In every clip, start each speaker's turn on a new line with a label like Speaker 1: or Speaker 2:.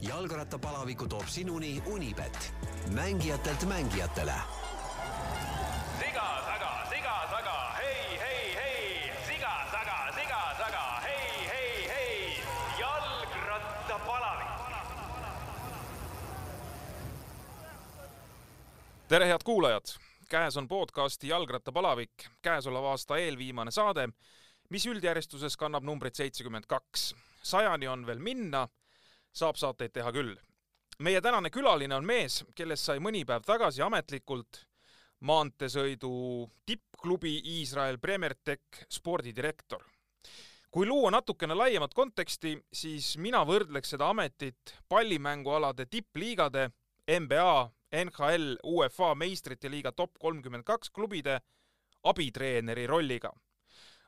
Speaker 1: jalgrattapalaviku toob sinuni Unibet, mängijatelt mängijatele.
Speaker 2: siga taga, siga taga, hei, hei, hei, siga taga, siga taga, hei, hei, hei, jalgrattapalavik.
Speaker 3: tere, head kuulajad! käes on podcasti Jalgrattapalavik, käesoleva aasta eelviimane saade, mis üldjärjestuses kannab numbrit seitsekümmend kaks. sajani on veel minna, saab saateid teha küll. meie tänane külaline on mees, kellest sai mõni päev tagasi ametlikult maanteesõidu tippklubi Iisrael Bremertech spordidirektor. kui luua natukene laiemat konteksti, siis mina võrdleks seda ametit pallimängualade tippliigade NBA NHL UEFA meistrite liiga top kolmkümmend kaks klubide abitreeneri rolliga.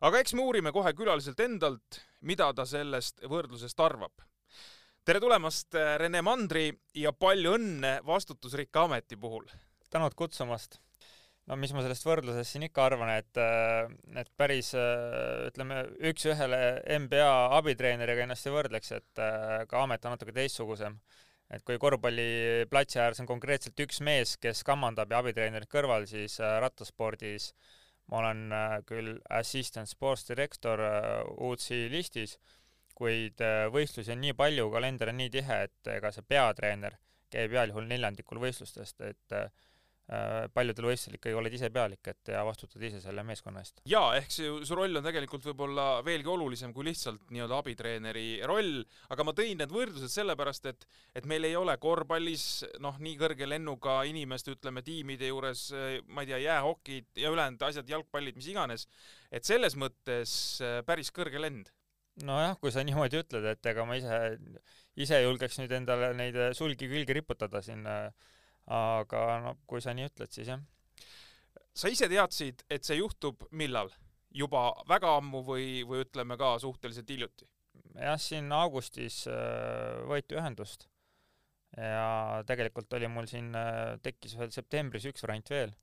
Speaker 3: aga eks me uurime kohe külaliselt endalt, mida ta sellest võrdlusest arvab. Tere tulemast, Rene Mandri ja palju õnne vastutusrikka ameti puhul!
Speaker 4: tänud kutsumast! no mis ma sellest võrdlusest siin ikka arvan, et, et päris ütleme, üks-ühele NBA abitreeneriga ennast ei võrdleks, et ka amet on natuke teistsugusem et kui korvpalliplatsi ääres on konkreetselt üks mees, kes kammandab ja abitreenerid kõrval, siis äh, rattaspordis ma olen äh, küll assistant sports director äh, listis, kuid võistlusi on nii palju, kalender on nii tihe, et ega see peatreener käib heal juhul neljandikul võistlustest, et Äh, paljudel võistlustel ikkagi oled ise pealik, et ja vastutad ise selle meeskonna eest.
Speaker 3: jaa, ehk see, su roll on tegelikult võib-olla veelgi olulisem kui lihtsalt nii-öelda abitreeneri roll, aga ma tõin need võrdlused sellepärast, et et meil ei ole korvpallis noh, nii kõrge lennuga inimeste, ütleme, tiimide juures, ma ei tea, jäähokid ja ülejäänud asjad, jalgpallid, mis iganes, et selles mõttes äh, päris kõrge lend
Speaker 4: nojah, kui sa niimoodi ütled, et ega ma ise, ise julgeks nüüd endale neid sulgi külge riputada siin äh, aga no kui sa nii ütled, siis jah.
Speaker 3: sa ise teadsid, et see juhtub millal? juba väga ammu või, või ütleme ka suhteliselt hiljuti?
Speaker 4: jah, siin augustis äh, võeti ühendust ja tegelikult oli mul siin, äh, tekkis veel septembris üks variant veel.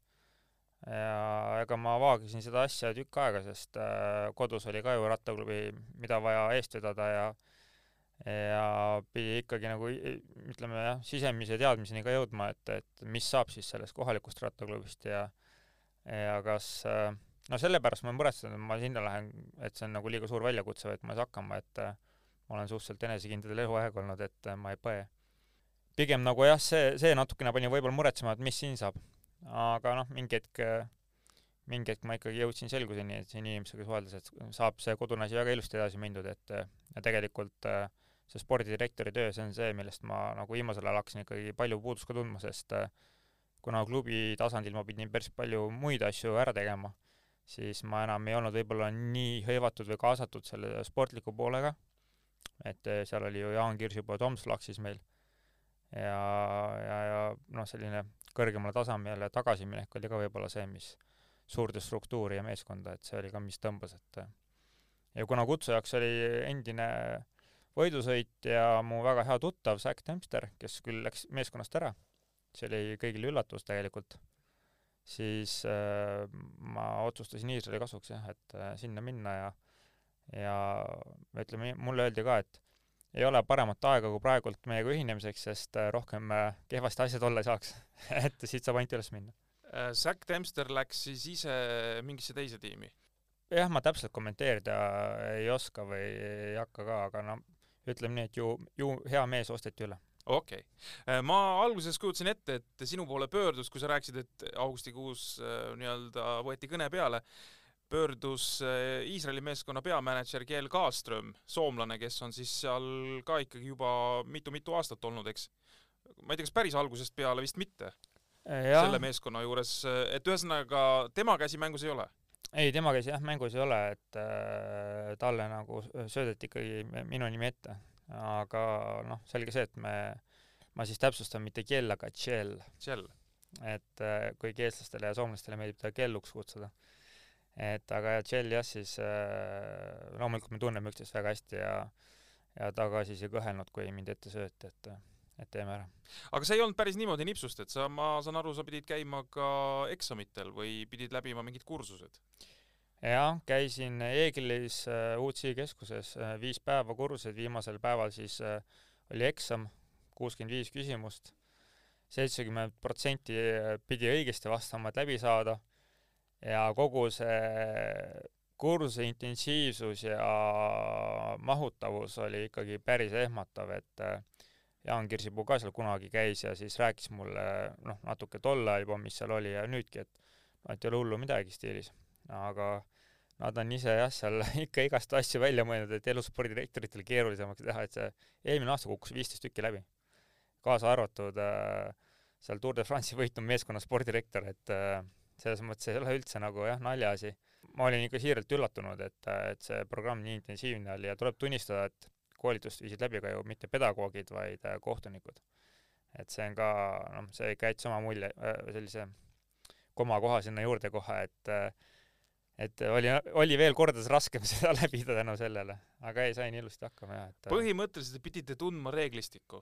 Speaker 4: Ja ega ma vaagisin seda asja tükk aega, sest äh, kodus oli ka ju rattaklubi, mida vaja eest vedada ja ja pidi ikkagi nagu ütleme jah, sisemise teadmiseni ka jõudma, et, et mis saab siis sellest kohalikust rattaklubist ja ja kas no sellepärast ma muretsen, et ma sinna lähen, et see on nagu liiga suur väljakutse, et ma ei saa hakkama, et ma olen suhteliselt enesekindel eluaeg olnud, et ma ei põe. pigem nagu jah, see, see natukene pani võib-olla muretsema, et mis siin saab. Aga noh, mingi hetk, mingi hetk ma ikkagi jõudsin selguseni, et siin inimesega suheldes, et saab see kodune asi väga ilusti edasi mindud, et ja tegelikult äh, see spordidirektori töö, see on see, millest ma nagu viimasel ajal hakkasin ikkagi palju puudust ka tundma, sest äh, kuna klubi tasandil ma pidin päris palju muid asju ära tegema, siis ma enam ei olnud võib-olla nii hõivatud või kaasatud selle sportliku poolega, et äh, seal oli ju Jaan Kirsipoe Tom Slaksis meil. Ja, ja, ja noh, selline kõrgemale tasemele tagasiminek oli ka võib-olla see, mis suurde struktuuri ja meeskonda, et see oli ka, mis tõmbas, et ja kuna kutsujaks oli endine äh, võidusõit ja mu väga hea tuttav Zack Dempster, kes küll läks meeskonnast ära, see oli kõigile üllatus tegelikult, siis äh, ma otsustasin Iisraeli kasuks jah, et äh, sinna minna ja ja ütleme, mulle öeldi ka, et ei ole paremat aega kui praegult meiega ühinemiseks, sest äh, rohkem äh, kehvasti asjad olla ei saaks et siit saab ainult üles minna
Speaker 3: äh,. Zack Dempster läks siis ise mingisse teise tiimi?
Speaker 4: jah, ma täpselt kommenteerida ei oska või ei hakka ka, aga no ütleme nii, et ju, ju hea mees osteti üle
Speaker 3: okei okay., ma alguses kujutasin ette, et sinu poole pöördus, kui sa rääkisid, et augustikuus nii-öelda võeti kõne peale, pöördus äh, Iisraeli meeskonna peamänedžer Kiel Kaaström, soomlane, kes on siis seal ka ikkagi juba mitu-mitu aastat olnud, eks? ma ei tea, kas päris algusest peale, vist mitte? selle meeskonna juures, et ühesõnaga tema käsi mängus ei ole?
Speaker 4: ei, tema käis jah mängus ei ole, et äh, talle nagu söödeti ikkagi minu nimi ette, aga noh, selge see, et me, ma siis täpsustan mitte kell, aga tšell. et äh, kuigi eestlastele ja soomlastele meeldib ta kelluks kutsuda. Et aga tšell jah, siis äh, loomulikult me tunneme üksteist väga hästi ja ja ta ka siis ei kõhelnud, kui mind ette sööti, et et teeme ära.
Speaker 3: aga see ei olnud päris niimoodi nipsust, et sa, ma saan aru, sa pidid käima ka eksamitel või pidid läbima mingid kursused?
Speaker 4: jah, käisin Eeglis äh, UCI keskuses äh, viis päeva kursused, viimasel päeval siis äh, oli eksam, kuuskümmend viis küsimust, seitsekümmend protsenti pidi õigesti vastama, et läbi saada ja kogu see kursuse intensiivsus ja mahutavus oli ikkagi päris ehmatav, et äh, Jaan Kirsipuu ka seal kunagi käis ja siis rääkis mulle noh, natuke tol ajal juba, mis seal oli ja nüüdki, et noh, et ei ole hullu midagi stiilis. aga nad on ise jah, seal ikka igast asju välja mõelnud, et elu spordidirektoritel keerulisemaks teha, et see eelmine aasta kukkus viisteist tükki läbi. kaasa arvatud äh, seal Tour de France'i võitnud meeskonna spordidirektor, et äh, selles mõttes ei ole üldse nagu jah, naljaasi. ma olin ikka siiralt üllatunud, et, et see programm nii intensiivne oli ja tuleb tunnistada, et koolitust viisid läbi ka ju mitte pedagoogid, vaid äh, kohtunikud. et see on ka, noh, see ikka jättis oma mulje, äh, sellise komakoha sinna juurde kohe, et äh, et oli, oli veel kordades raskem seda läbida tänu sellele, aga ei, sain ilusti hakkama jah, et
Speaker 3: põhimõtteliselt te pidite tundma reeglistikku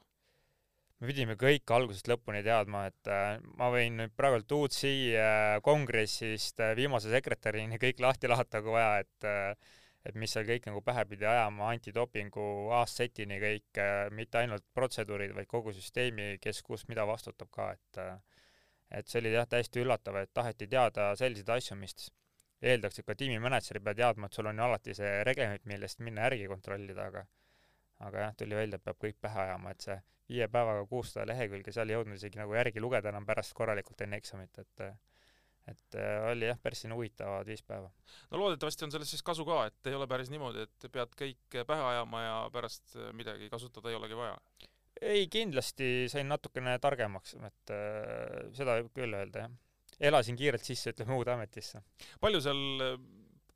Speaker 4: me pidime kõik algusest lõpuni teadma, et äh, ma võin nüüd praegult UCI äh, kongressist äh, viimase sekretärini kõik lahti lahata, kui vaja, et et mis seal kõik nagu pähe pidi ajama, antidopingu aastsetini kõik, mitte ainult protseduurid, vaid kogu süsteemi, kes kus mida vastutab ka, et et see oli jah, täiesti üllatav, et taheti teada selliseid asju, mis eeldaks, et ka tiimimänedžer peab teadma, et sul on ju alati see reglement, millest minna järgi kontrollida, aga aga jah, tuli välja, et peab kõik pähe ajama, et see viie päevaga kuussada lehekülge, seal ei jõudnud isegi nagu järgi lugeda enam pärast korralikult enne eksamit, et et äh, oli jah, päris selline huvitavad viis päeva.
Speaker 3: no loodetavasti on sellest siis kasu ka, et ei ole päris niimoodi, et pead kõik pähe ajama ja pärast midagi kasutada ei olegi vaja?
Speaker 4: ei, kindlasti sain natukene targemaks, et äh, seda võib küll öelda, jah. elasin kiirelt sisse, ütleme, uude ametisse.
Speaker 3: palju seal,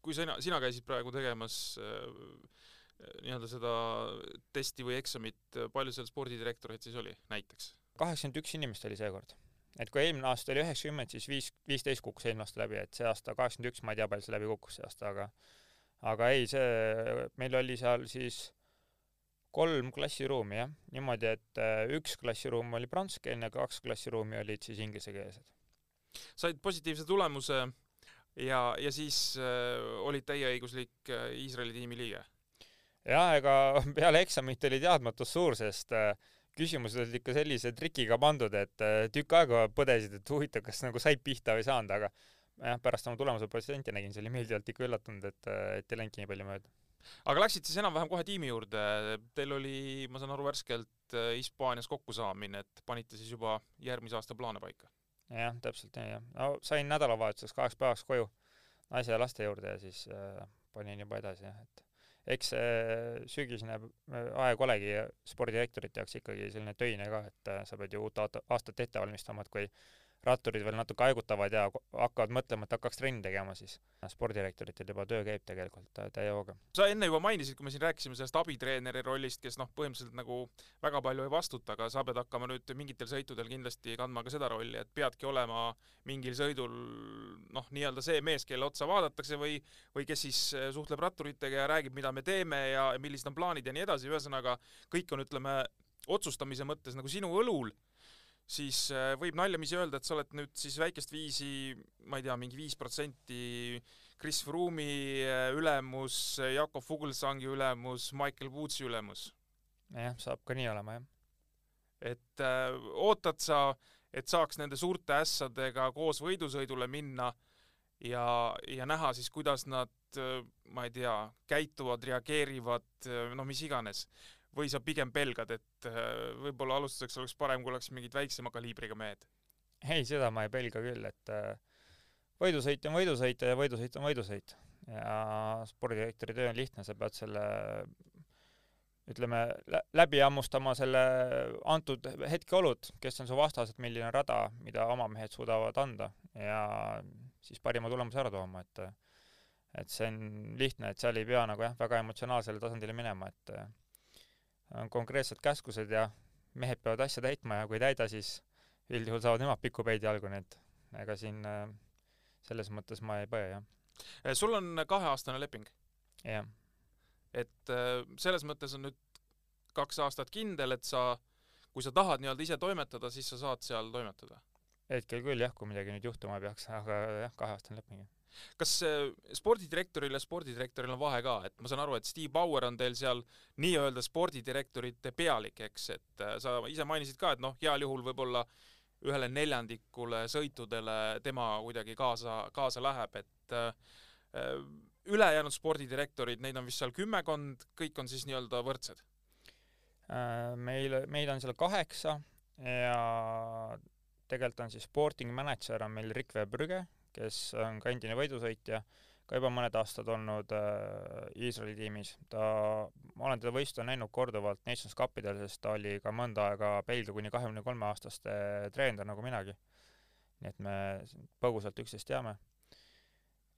Speaker 3: kui sina, sina käisid praegu tegemas äh, nii-öelda seda testi või eksamit, palju seal spordidirektoreid siis oli näiteks?
Speaker 4: kaheksakümmend üks inimest oli seekord. et kui eelmine aasta oli üheksakümmend, siis viis, viisteist kukkus eelmine aasta läbi, et see aasta kaheksakümmend üks, ma ei tea, palju see läbi kukkus see aasta, aga aga ei, see, meil oli seal siis kolm klassiruumi, jah, niimoodi, et äh, üks klassiruum oli prantsuskeelne, kaks klassiruumi olid siis inglisekeelsed.
Speaker 3: said positiivse tulemuse ja, ja siis äh, olid täieõiguslik äh, Iisraeli tiimi liige
Speaker 4: jah, ega peale eksamit oli teadmatus suur, sest äh, küsimused olid ikka sellise trikiga pandud, et äh, tükk aega põdesid, et huvitav, kas nagu said pihta või ei saanud, aga jah, pärast oma tulemuse protsenti nägin, see oli meeldivalt ikka üllatunud, et, äh, et ei läinudki nii palju mööda.
Speaker 3: aga läksid siis enam-vähem kohe tiimi juurde, teil oli, ma saan aru, värskelt Hispaanias kokkusaamine, et panite siis juba järgmise aasta plaane paika?
Speaker 4: jah, täpselt nii, jah. no sain nädalavahetuseks kaheks päevaks koju naise ja laste juurde ja siis äh, panin juba edasi, jah, et eks see sügisene äh, aeg olegi spordidirektorite jaoks ikkagi selline töine ka, et äh, sa pead ju uut aastat ette valmistama, et kui ratturid veel natuke haigutavad ja hakkavad mõtlema, et hakkaks trenni tegema, siis spordidirektoritel juba töö käib tegelikult täie hooga.
Speaker 3: sa enne juba mainisid, kui me siin rääkisime sellest abitreeneri rollist, kes noh, põhimõtteliselt nagu väga palju ei vastuta, aga sa pead hakkama nüüd mingitel sõitudel kindlasti kandma ka seda rolli, et peadki olema mingil sõidul noh, nii-öelda see mees, kelle otsa vaadatakse või, või kes siis äh, suhtleb ratturitega ja räägib, mida me teeme ja millised on plaanid ja nii edasi, ühesõnaga kõik on, ütleme, otsustamise mõttes nagu sinu õlul siis äh, võib naljamisi öelda, et sa oled nüüd siis väikest viisi, ma ei tea, mingi viis protsenti Chris Froome'i äh, ülemus, Jakob Fuglsangi ülemus, Michael Woodsi ülemus.
Speaker 4: jah, saab ka nii olema, jah.
Speaker 3: et äh, ootad sa, et saaks nende suurte ässadega koos võidusõidule minna ja, ja näha siis, kuidas nad, äh, ma ei tea, käituvad, reageerivad, no mis iganes või sa pigem pelgad, et äh, võib-olla alustuseks oleks parem, kui oleks mingid väiksema kaliibriga mehed?
Speaker 4: ei, seda ma ei pelga küll, et äh, võidusõit on võidusõit ja võidusõit on võidusõit. ja spordidirektori töö on lihtne, sa pead selle ütleme, läbi hammustama selle antud hetkeolud, kes on su vastased, milline rada, mida oma mehed suudavad anda ja siis parima tulemuse ära tooma, et et see on lihtne, et seal ei pea nagu jah, väga emotsionaalsele tasandile minema, et on konkreetsed käskused ja mehed peavad asja täitma ja kui ei täida, siis üldjuhul saavad nemad pikupäid jalgu, nii et ega siin äh, selles mõttes ma ei põe, jah.
Speaker 3: Äh, sul on kaheaastane leping?
Speaker 4: jah.
Speaker 3: et äh, selles mõttes on nüüd kaks aastat kindel, et sa, kui sa tahad nii-öelda ise toimetada, siis sa saad seal toimetada?
Speaker 4: hetkel küll jah, kui midagi nüüd juhtuma peaks, aga jah, kaheaastane leping.
Speaker 3: Kas äh, spordidirektoril ja spordidirektoril on vahe ka, et ma saan aru, et Steve Bauer on teil seal nii-öelda spordidirektorite pealik, eks, et äh, sa ise mainisid ka, et noh, heal juhul võib-olla ühele neljandikule sõitudele tema kuidagi kaasa, kaasa läheb, et äh, ülejäänud spordidirektorid, neid on vist seal kümmekond, kõik on siis nii-öelda võrdsed?
Speaker 4: meil, meid on seal kaheksa ja tegelikult on siis sporting manager on meil Rick Verbrügge, kes on ka endine võidusõitja, ka juba mõned aastad olnud äh, Iisraeli äh, tiimis. ta, ma olen teda võistlustel näinud korduvalt Nations Cupidel, sest ta oli ka mõnda aega Belgia kuni kahekümne kolme aastaste treener nagu minagi. nii et me põgusalt üksteist teame.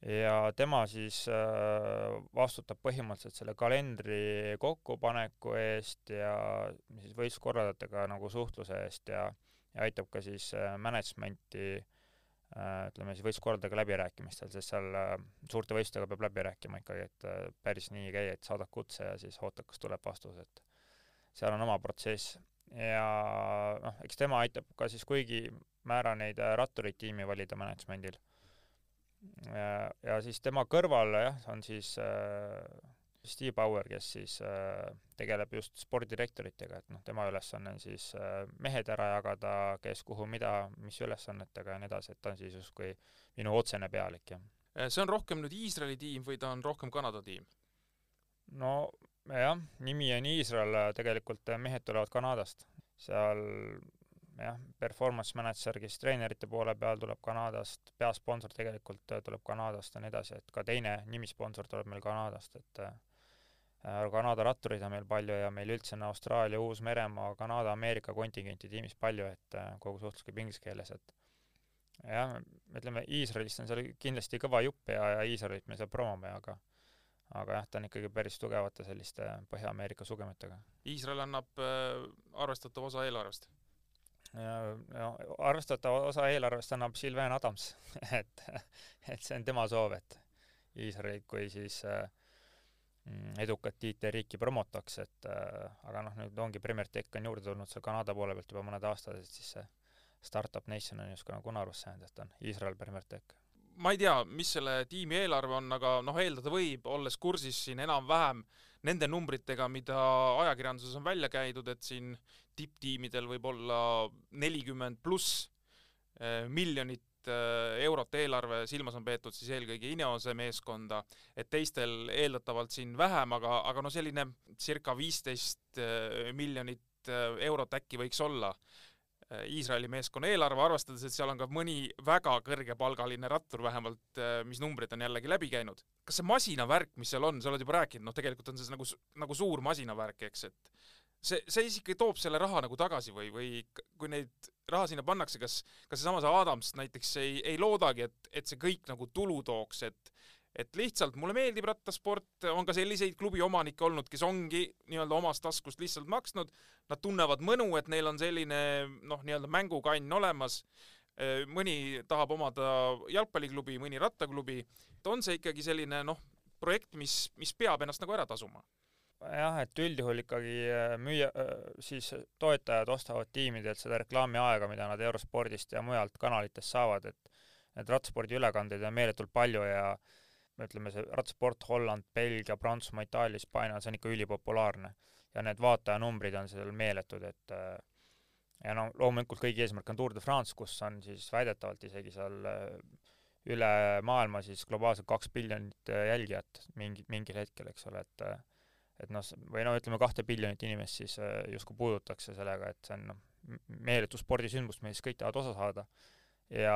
Speaker 4: ja tema siis äh, vastutab põhimõtteliselt selle kalendri kokkupaneku eest ja siis võistluskorraldajatega nagu suhtluse eest ja ja aitab ka siis äh, management'i äh, ütleme siis võistluskorraldajaga läbirääkimistel, sest seal äh, suurte võistlustega peab läbi rääkima ikkagi, et päris nii ei käi, et saadad kutse ja siis ootad, kas tuleb vastus, et seal on oma protsess. ja noh, eks tema aitab ka siis kuigi määra neid rattureid tiimi valida management'il. ja siis tema kõrval jah, on siis äh, Steve Bauer, kes siis äh, tegeleb just spordidirektoritega, et noh, tema ülesanne on siis äh, mehed ära jagada, kes kuhu mida, mis ülesannetega ja nii edasi, et ta on siis justkui minu otsene pealik, jah.
Speaker 3: Äh, see on rohkem nüüd Iisraeli tiim või ta on rohkem Kanada tiim?
Speaker 4: no jah, nimi on Iisrael, tegelikult mehed tulevad Kanadast. seal jah, performance manager, kes treenerite poole peal tuleb Kanadast, peasponsor tegelikult tuleb Kanadast ja nii edasi, et ka teine nimisponsor tuleb meil Kanadast, et Äh, Kanada rattureid on meil palju ja meil üldse on Austraalia, Uus-Meremaa, Kanada, Ameerika kontingenti tiimis palju, et äh, kogu suhtlus käib inglise keeles, et jah, ütleme Iisraelist on seal kindlasti kõva jupp ja, ja Iisraelit me seal promome, aga aga jah, ta on ikkagi päris tugevate selliste Põhja-Ameerika sugemetega.
Speaker 3: Iisrael annab äh, arvestatava osa eelarvest?
Speaker 4: ja arvestatava osa eelarvest annab Sylvain Adams et, et see on tema soov, et Iisraelit kui siis äh, edukat IT-riiki promotaks, et äh, aga noh, nüüd ongi Premier Tech on juurde tulnud seal Kanada poole pealt juba mõned aastad, et siis see startup nation on justkui nagu unarusse jäänud, et on Iisrael Premier Tech.
Speaker 3: ma ei tea, mis selle tiimi eelarve on, aga noh, eeldada võib, olles kursis siin enam-vähem nende numbritega, mida ajakirjanduses on välja käidud, et siin tipptiimidel võib olla nelikümmend pluss äh, miljonit Äh, eurot eelarve, silmas on peetud siis eelkõige Ineose meeskonda, et teistel eeldatavalt siin vähem, aga, aga no selline circa viisteist äh, miljonit äh, eurot äkki võiks olla Iisraeli meeskonna eelarve, arvestades, et seal on ka mõni väga kõrgepalgaline rattur vähemalt, mis numbrid on jällegi läbi käinud. kas see masinavärk, mis seal on, sa oled juba rääkinud, noh, tegelikult on see nagu, nagu suur masinavärk, eks, et see, see ikkagi toob selle raha nagu tagasi või, või kui neid raha sinna pannakse, kas, kas seesama see Adams näiteks ei, ei loodagi, et, et see kõik nagu tulu tooks, et et lihtsalt mulle meeldib rattasport, on ka selliseid klubi omanikke olnud, kes ongi nii-öelda omast taskust lihtsalt maksnud, nad tunnevad mõnu, et neil on selline noh, nii-öelda mängukann olemas, mõni tahab omada jalgpalliklubi, mõni rattaklubi, et on see ikkagi selline noh, projekt, mis, mis peab ennast nagu ära tasuma
Speaker 4: jah, et üldjuhul ikkagi äh, müüa, äh, siis toetajad ostavad tiimidelt seda reklaamiaega, mida nad Eurospordist ja mujalt kanalitest saavad, et need rattaspordiülekandeid on meeletult palju ja ütleme, see rattasport Holland, Belgia, Prantsusmaa, Itaalia, Hispaania, see on ikka ülipopulaarne. ja need vaatajanumbrid on seal meeletud, et äh, ja no loomulikult kõigi eesmärk on Tour de France, kus on siis väidetavalt isegi seal üle maailma siis globaalselt kaks biljonit jälgijat mingi, mingil hetkel, eks ole, et et noh, või no ütleme, kahte biljonit inimest siis äh, justkui puudutakse sellega, et see on noh, meeletu spordisündmus, millest kõik tahavad osa saada. ja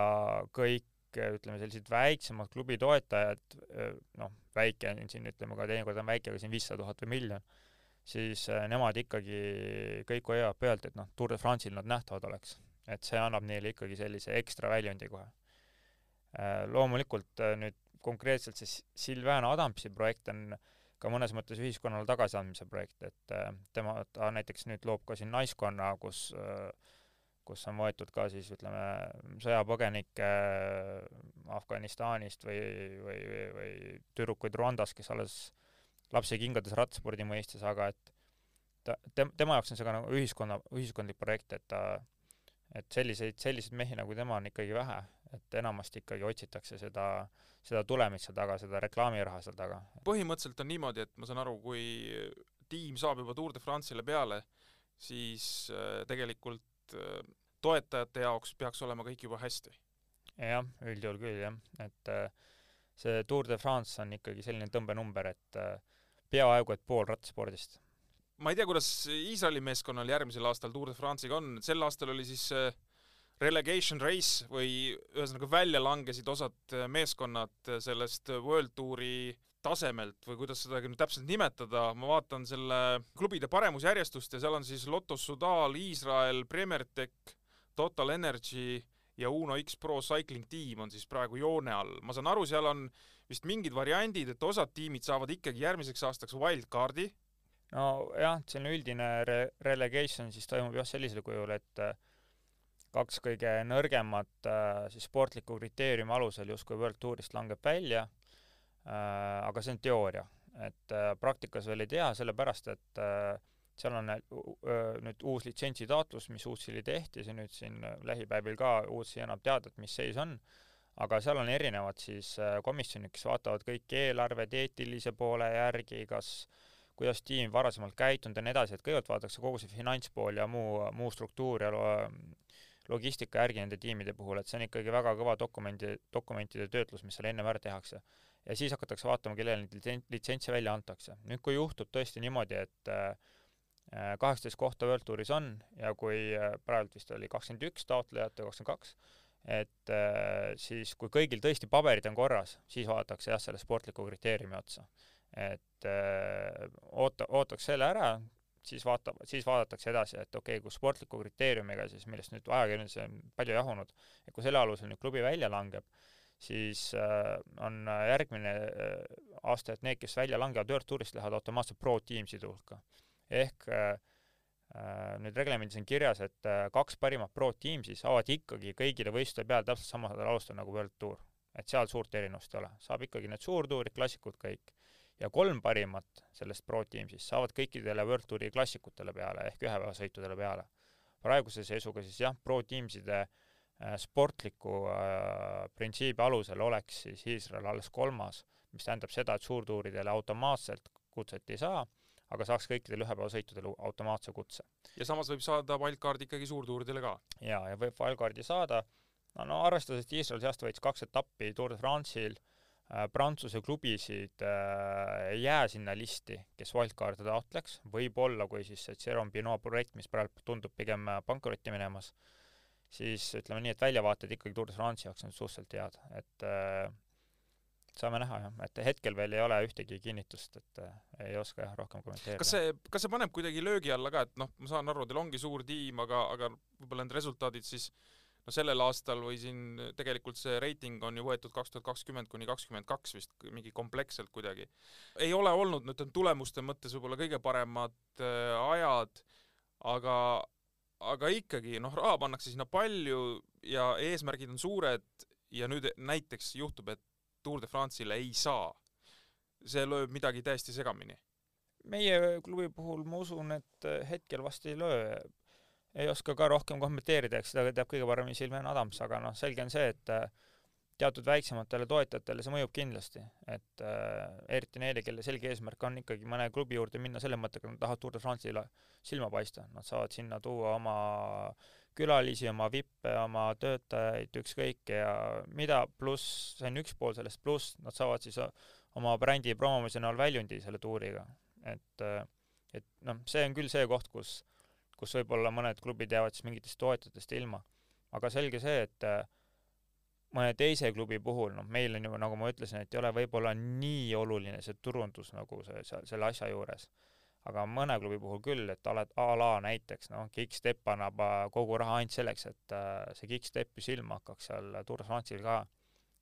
Speaker 4: kõik, ütleme, sellised väiksemad klubi toetajad, äh, noh, väike on siin, ütleme ka teinekord on väike, aga siin viissada tuhat või miljon, siis äh, nemad ikkagi kõik hoiavad pealt, et noh, Tour de France'il nad nähtavad oleks. et see annab neile ikkagi sellise ekstra väljundi kohe. loomulikult nüüd konkreetselt see Silvana Adamsi projekt on äh, ka mõnes mõttes ühiskonnale tagasiandmise projekt, et äh, tema, ta näiteks nüüd loob ka siin naiskonna, kus äh, kus on võetud ka siis ütleme, sõjapõgenikke äh, Afganistanist või, või, või, või tüdrukuid Rwandas, kes alles lapsekingades rattaspordi mõistes, aga et ta, tem-, tema jaoks on see ka nagu ühiskonna, ühiskondlik projekt, et ta et selliseid, selliseid mehi nagu tema on ikkagi vähe, et enamasti ikkagi otsitakse seda, seda tulemit seal taga, seda reklaamiraha seal taga.
Speaker 3: põhimõtteliselt on niimoodi, et ma saan aru, kui tiim saab juba Tour de France'ile peale, siis äh, tegelikult äh, toetajate jaoks peaks olema kõik juba hästi.
Speaker 4: jah, üldjuhul küll jah, et äh, see Tour de France on ikkagi selline tõmbenumber, et peaaegu et pool rattaspordist.
Speaker 3: ma ei tea, kuidas Iisraeli meeskonnal järgmisel aastal Tour de France'iga on, sel aastal oli siis relegation race või ühesõnaga välja langesid osad meeskonnad sellest World Touri tasemelt või kuidas seda nüüd täpselt nimetada, ma vaatan selle klubide paremusjärjestust ja seal on siis Lotto Sudal, Iisrael, Premier Tech, Total Energy ja Uno X Pro Cycling Team on siis praegu joone all. ma saan aru, seal on vist mingid variandid, et osad tiimid saavad ikkagi järgmiseks aastaks wildcardi.
Speaker 4: nojah, selline üldine re-, relegation siis toimub jah sellisel kujul, et äh, kaks kõige nõrgemat äh, siis sportliku kriteeriumi alusel justkui World Tourist langeb välja Äh, aga see on teooria, et äh, praktikas veel ei tea, sellepärast et seal on nüüd uus litsentsitaotlus, mis uudselt tehti, see nüüd siin lähipäevil ka uudselt annab teada, et mis seis on, aga seal on erinevad siis komisjonid, kes vaatavad kõiki eelarved eetilise poole järgi, kas kuidas tiim varasemalt käitunud ja nii edasi, et kõigepealt vaadatakse kogu see finantspool ja muu, muu struktuur ja logistika järgi nende tiimide puhul, et see on ikkagi väga kõva dokumendi, dokumentide töötlus, mis seal ennem ära tehakse ja siis hakatakse vaatama, kellele neid litsentse välja antakse. nüüd, kui juhtub tõesti niimoodi, et äh, kaheksateist kohta World Touris on ja kui äh, praegu vist oli kakskümmend üks taotlejat või kakskümmend kaks, et äh, siis kui kõigil tõesti paberid on korras, siis vaadatakse jah, selle sportliku kriteeriumi otsa. et oota, ootaks selle ära, siis vaata, siis vaadatakse edasi, et okei okay,, kui sportliku kriteeriumiga siis, millest nüüd ajakirjanduses on palju jahunud, et kui selle alusel nüüd klubi välja langeb, siis äh, on äh, järgmine äh, aasta, et need, kes välja langevad World Tourist, lähevad automaatselt Pro Teamside hulka. ehk nüüd reglemendis on kirjas, et kaks parimat Pro Teamsi saavad ikkagi kõigile võistluste peale täpselt samadel alustel nagu World Tour. et seal suurt erinevust ei ole, saab ikkagi need suurtuurid, klassikud kõik. Ja kolm parimat sellest Pro Teamsist saavad kõikidele World Touri klassikutele peale ehk ühepäevasõitudele peale. praeguse seisuga siis jah, Pro Teamside äh, sportliku äh, printsiibi alusel oleks siis Iisrael alles kolmas, mis tähendab seda, et suurtuuridele automaatselt kutset ei saa, aga saaks kõikidel ühepäevasõitudel automaatse kutse.
Speaker 3: ja samas võib saada wildcard'i ikkagi suurtuuridele ka?
Speaker 4: jaa, ja võib wildcard'i saada, no, no arvestades, et Iisrael see aasta võitis kaks etappi Tour de France'il äh,, Prantsuse klubisid äh, ei jää sinna listi, kes wildcard'i taotleks, võib-olla kui siis see Jerome Pinot projekt, mis praegu tundub pigem pankrotti minemas äh,, siis ütleme nii, et väljavaated ikkagi Tour de France'i jaoks on suhteliselt head, et äh, saame näha jah, et hetkel veel ei ole ühtegi kinnitust, et äh, ei oska jah rohkem kommenteerida.
Speaker 3: kas see, kas see paneb kuidagi löögi alla ka, et noh, ma saan aru, teil ongi suur tiim, aga, aga võib-olla need resultaadid siis no sellel aastal või siin tegelikult see reiting on ju võetud kaks tuhat kakskümmend kuni kakskümmend kaks vist mingi kompleksselt kuidagi. ei ole olnud, ütleme tulemuste mõttes võib-olla kõige paremad äh, ajad, aga, aga ikkagi noh, raha pannakse sinna palju ja eesmärgid on suured ja nüüd näiteks juhtub, et Tour de France'ile ei saa. see lööb midagi täiesti segamini.
Speaker 4: meie klubi puhul ma usun, et hetkel vast ei löö. Ei oska ka rohkem kommenteerida, eks seda teab kõige paremini Silvan Adams, aga noh, selge on see, et teatud väiksematele toetajatele see mõjub kindlasti, et äh, eriti neile, kelle selge eesmärk on ikkagi mõne klubi juurde minna selle mõttega, nad tahavad Tour de France'ile silma paista, nad saavad sinna tuua oma külalisi, oma vippe, oma töötajaid, ükskõik ja mida, pluss see on üks pool sellest, pluss nad saavad siis oma brändi promomise näol väljundi selle tuuriga. et, äh, et noh, see on küll see koht, kus, kus võib-olla mõned klubid jäävad siis mingitest toetajatest ilma. aga selge see, et äh, mõne teise klubi puhul, noh, meil on ju, nagu ma ütlesin, et ei ole võib-olla nii oluline see turundus nagu see, selle asja juures. aga mõne klubi puhul küll, et oled a la näiteks, noh, Kickstep annab äh, kogu raha ainult selleks, et äh, see Kickstep ju silma hakkaks seal Tour de France'il ka.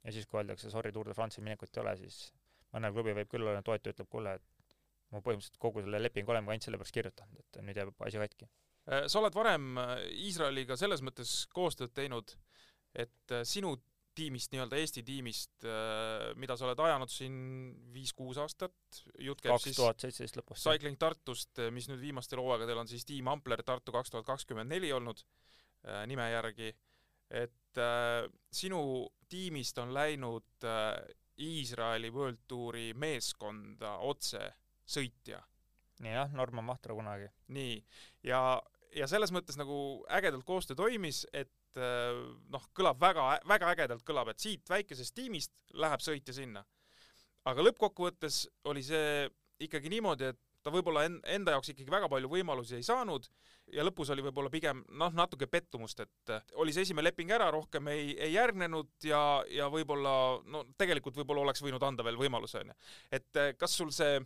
Speaker 4: ja siis, kui öeldakse, sorry, Tour de France'il minekut ei ole, siis mõne klubi võib küll olla, toetaja ütleb, kuule, et ma põhimõtteliselt kogu selle lepingu olengi ainult sellepärast kirjutanud, et nüüd jääb asi katki.
Speaker 3: Äh, sa oled varem Iisraeliga selles mõttes koostööd teinud, et sinu tiimist, nii-öelda Eesti tiimist, äh, mida sa oled ajanud siin viis-kuus aastat, jutt käib
Speaker 4: siis.
Speaker 3: Cycling Tartust, äh, mis nüüd viimastel hooaegadel on siis tiim Ampler Tartu kaks tuhat kakskümmend neli olnud äh, nime järgi, et äh, sinu tiimist on läinud äh, Iisraeli World Touri meeskonda otse sõitja.
Speaker 4: jah, Norman Vahtra kunagi.
Speaker 3: nii, ja, ja selles mõttes nagu ägedalt koostöö toimis, et äh, noh, kõlab väga, väga ägedalt kõlab, et siit väikesest tiimist läheb sõitja sinna. aga lõppkokkuvõttes oli see ikkagi niimoodi, et ta võib-olla en-, enda jaoks ikkagi väga palju võimalusi ei saanud ja lõpus oli võib-olla pigem noh, natuke pettumust, et oli see esimene leping ära, rohkem ei, ei järgnenud ja, ja võib-olla no tegelikult võib-olla oleks võinud anda veel võimaluse, onju. et kas sul see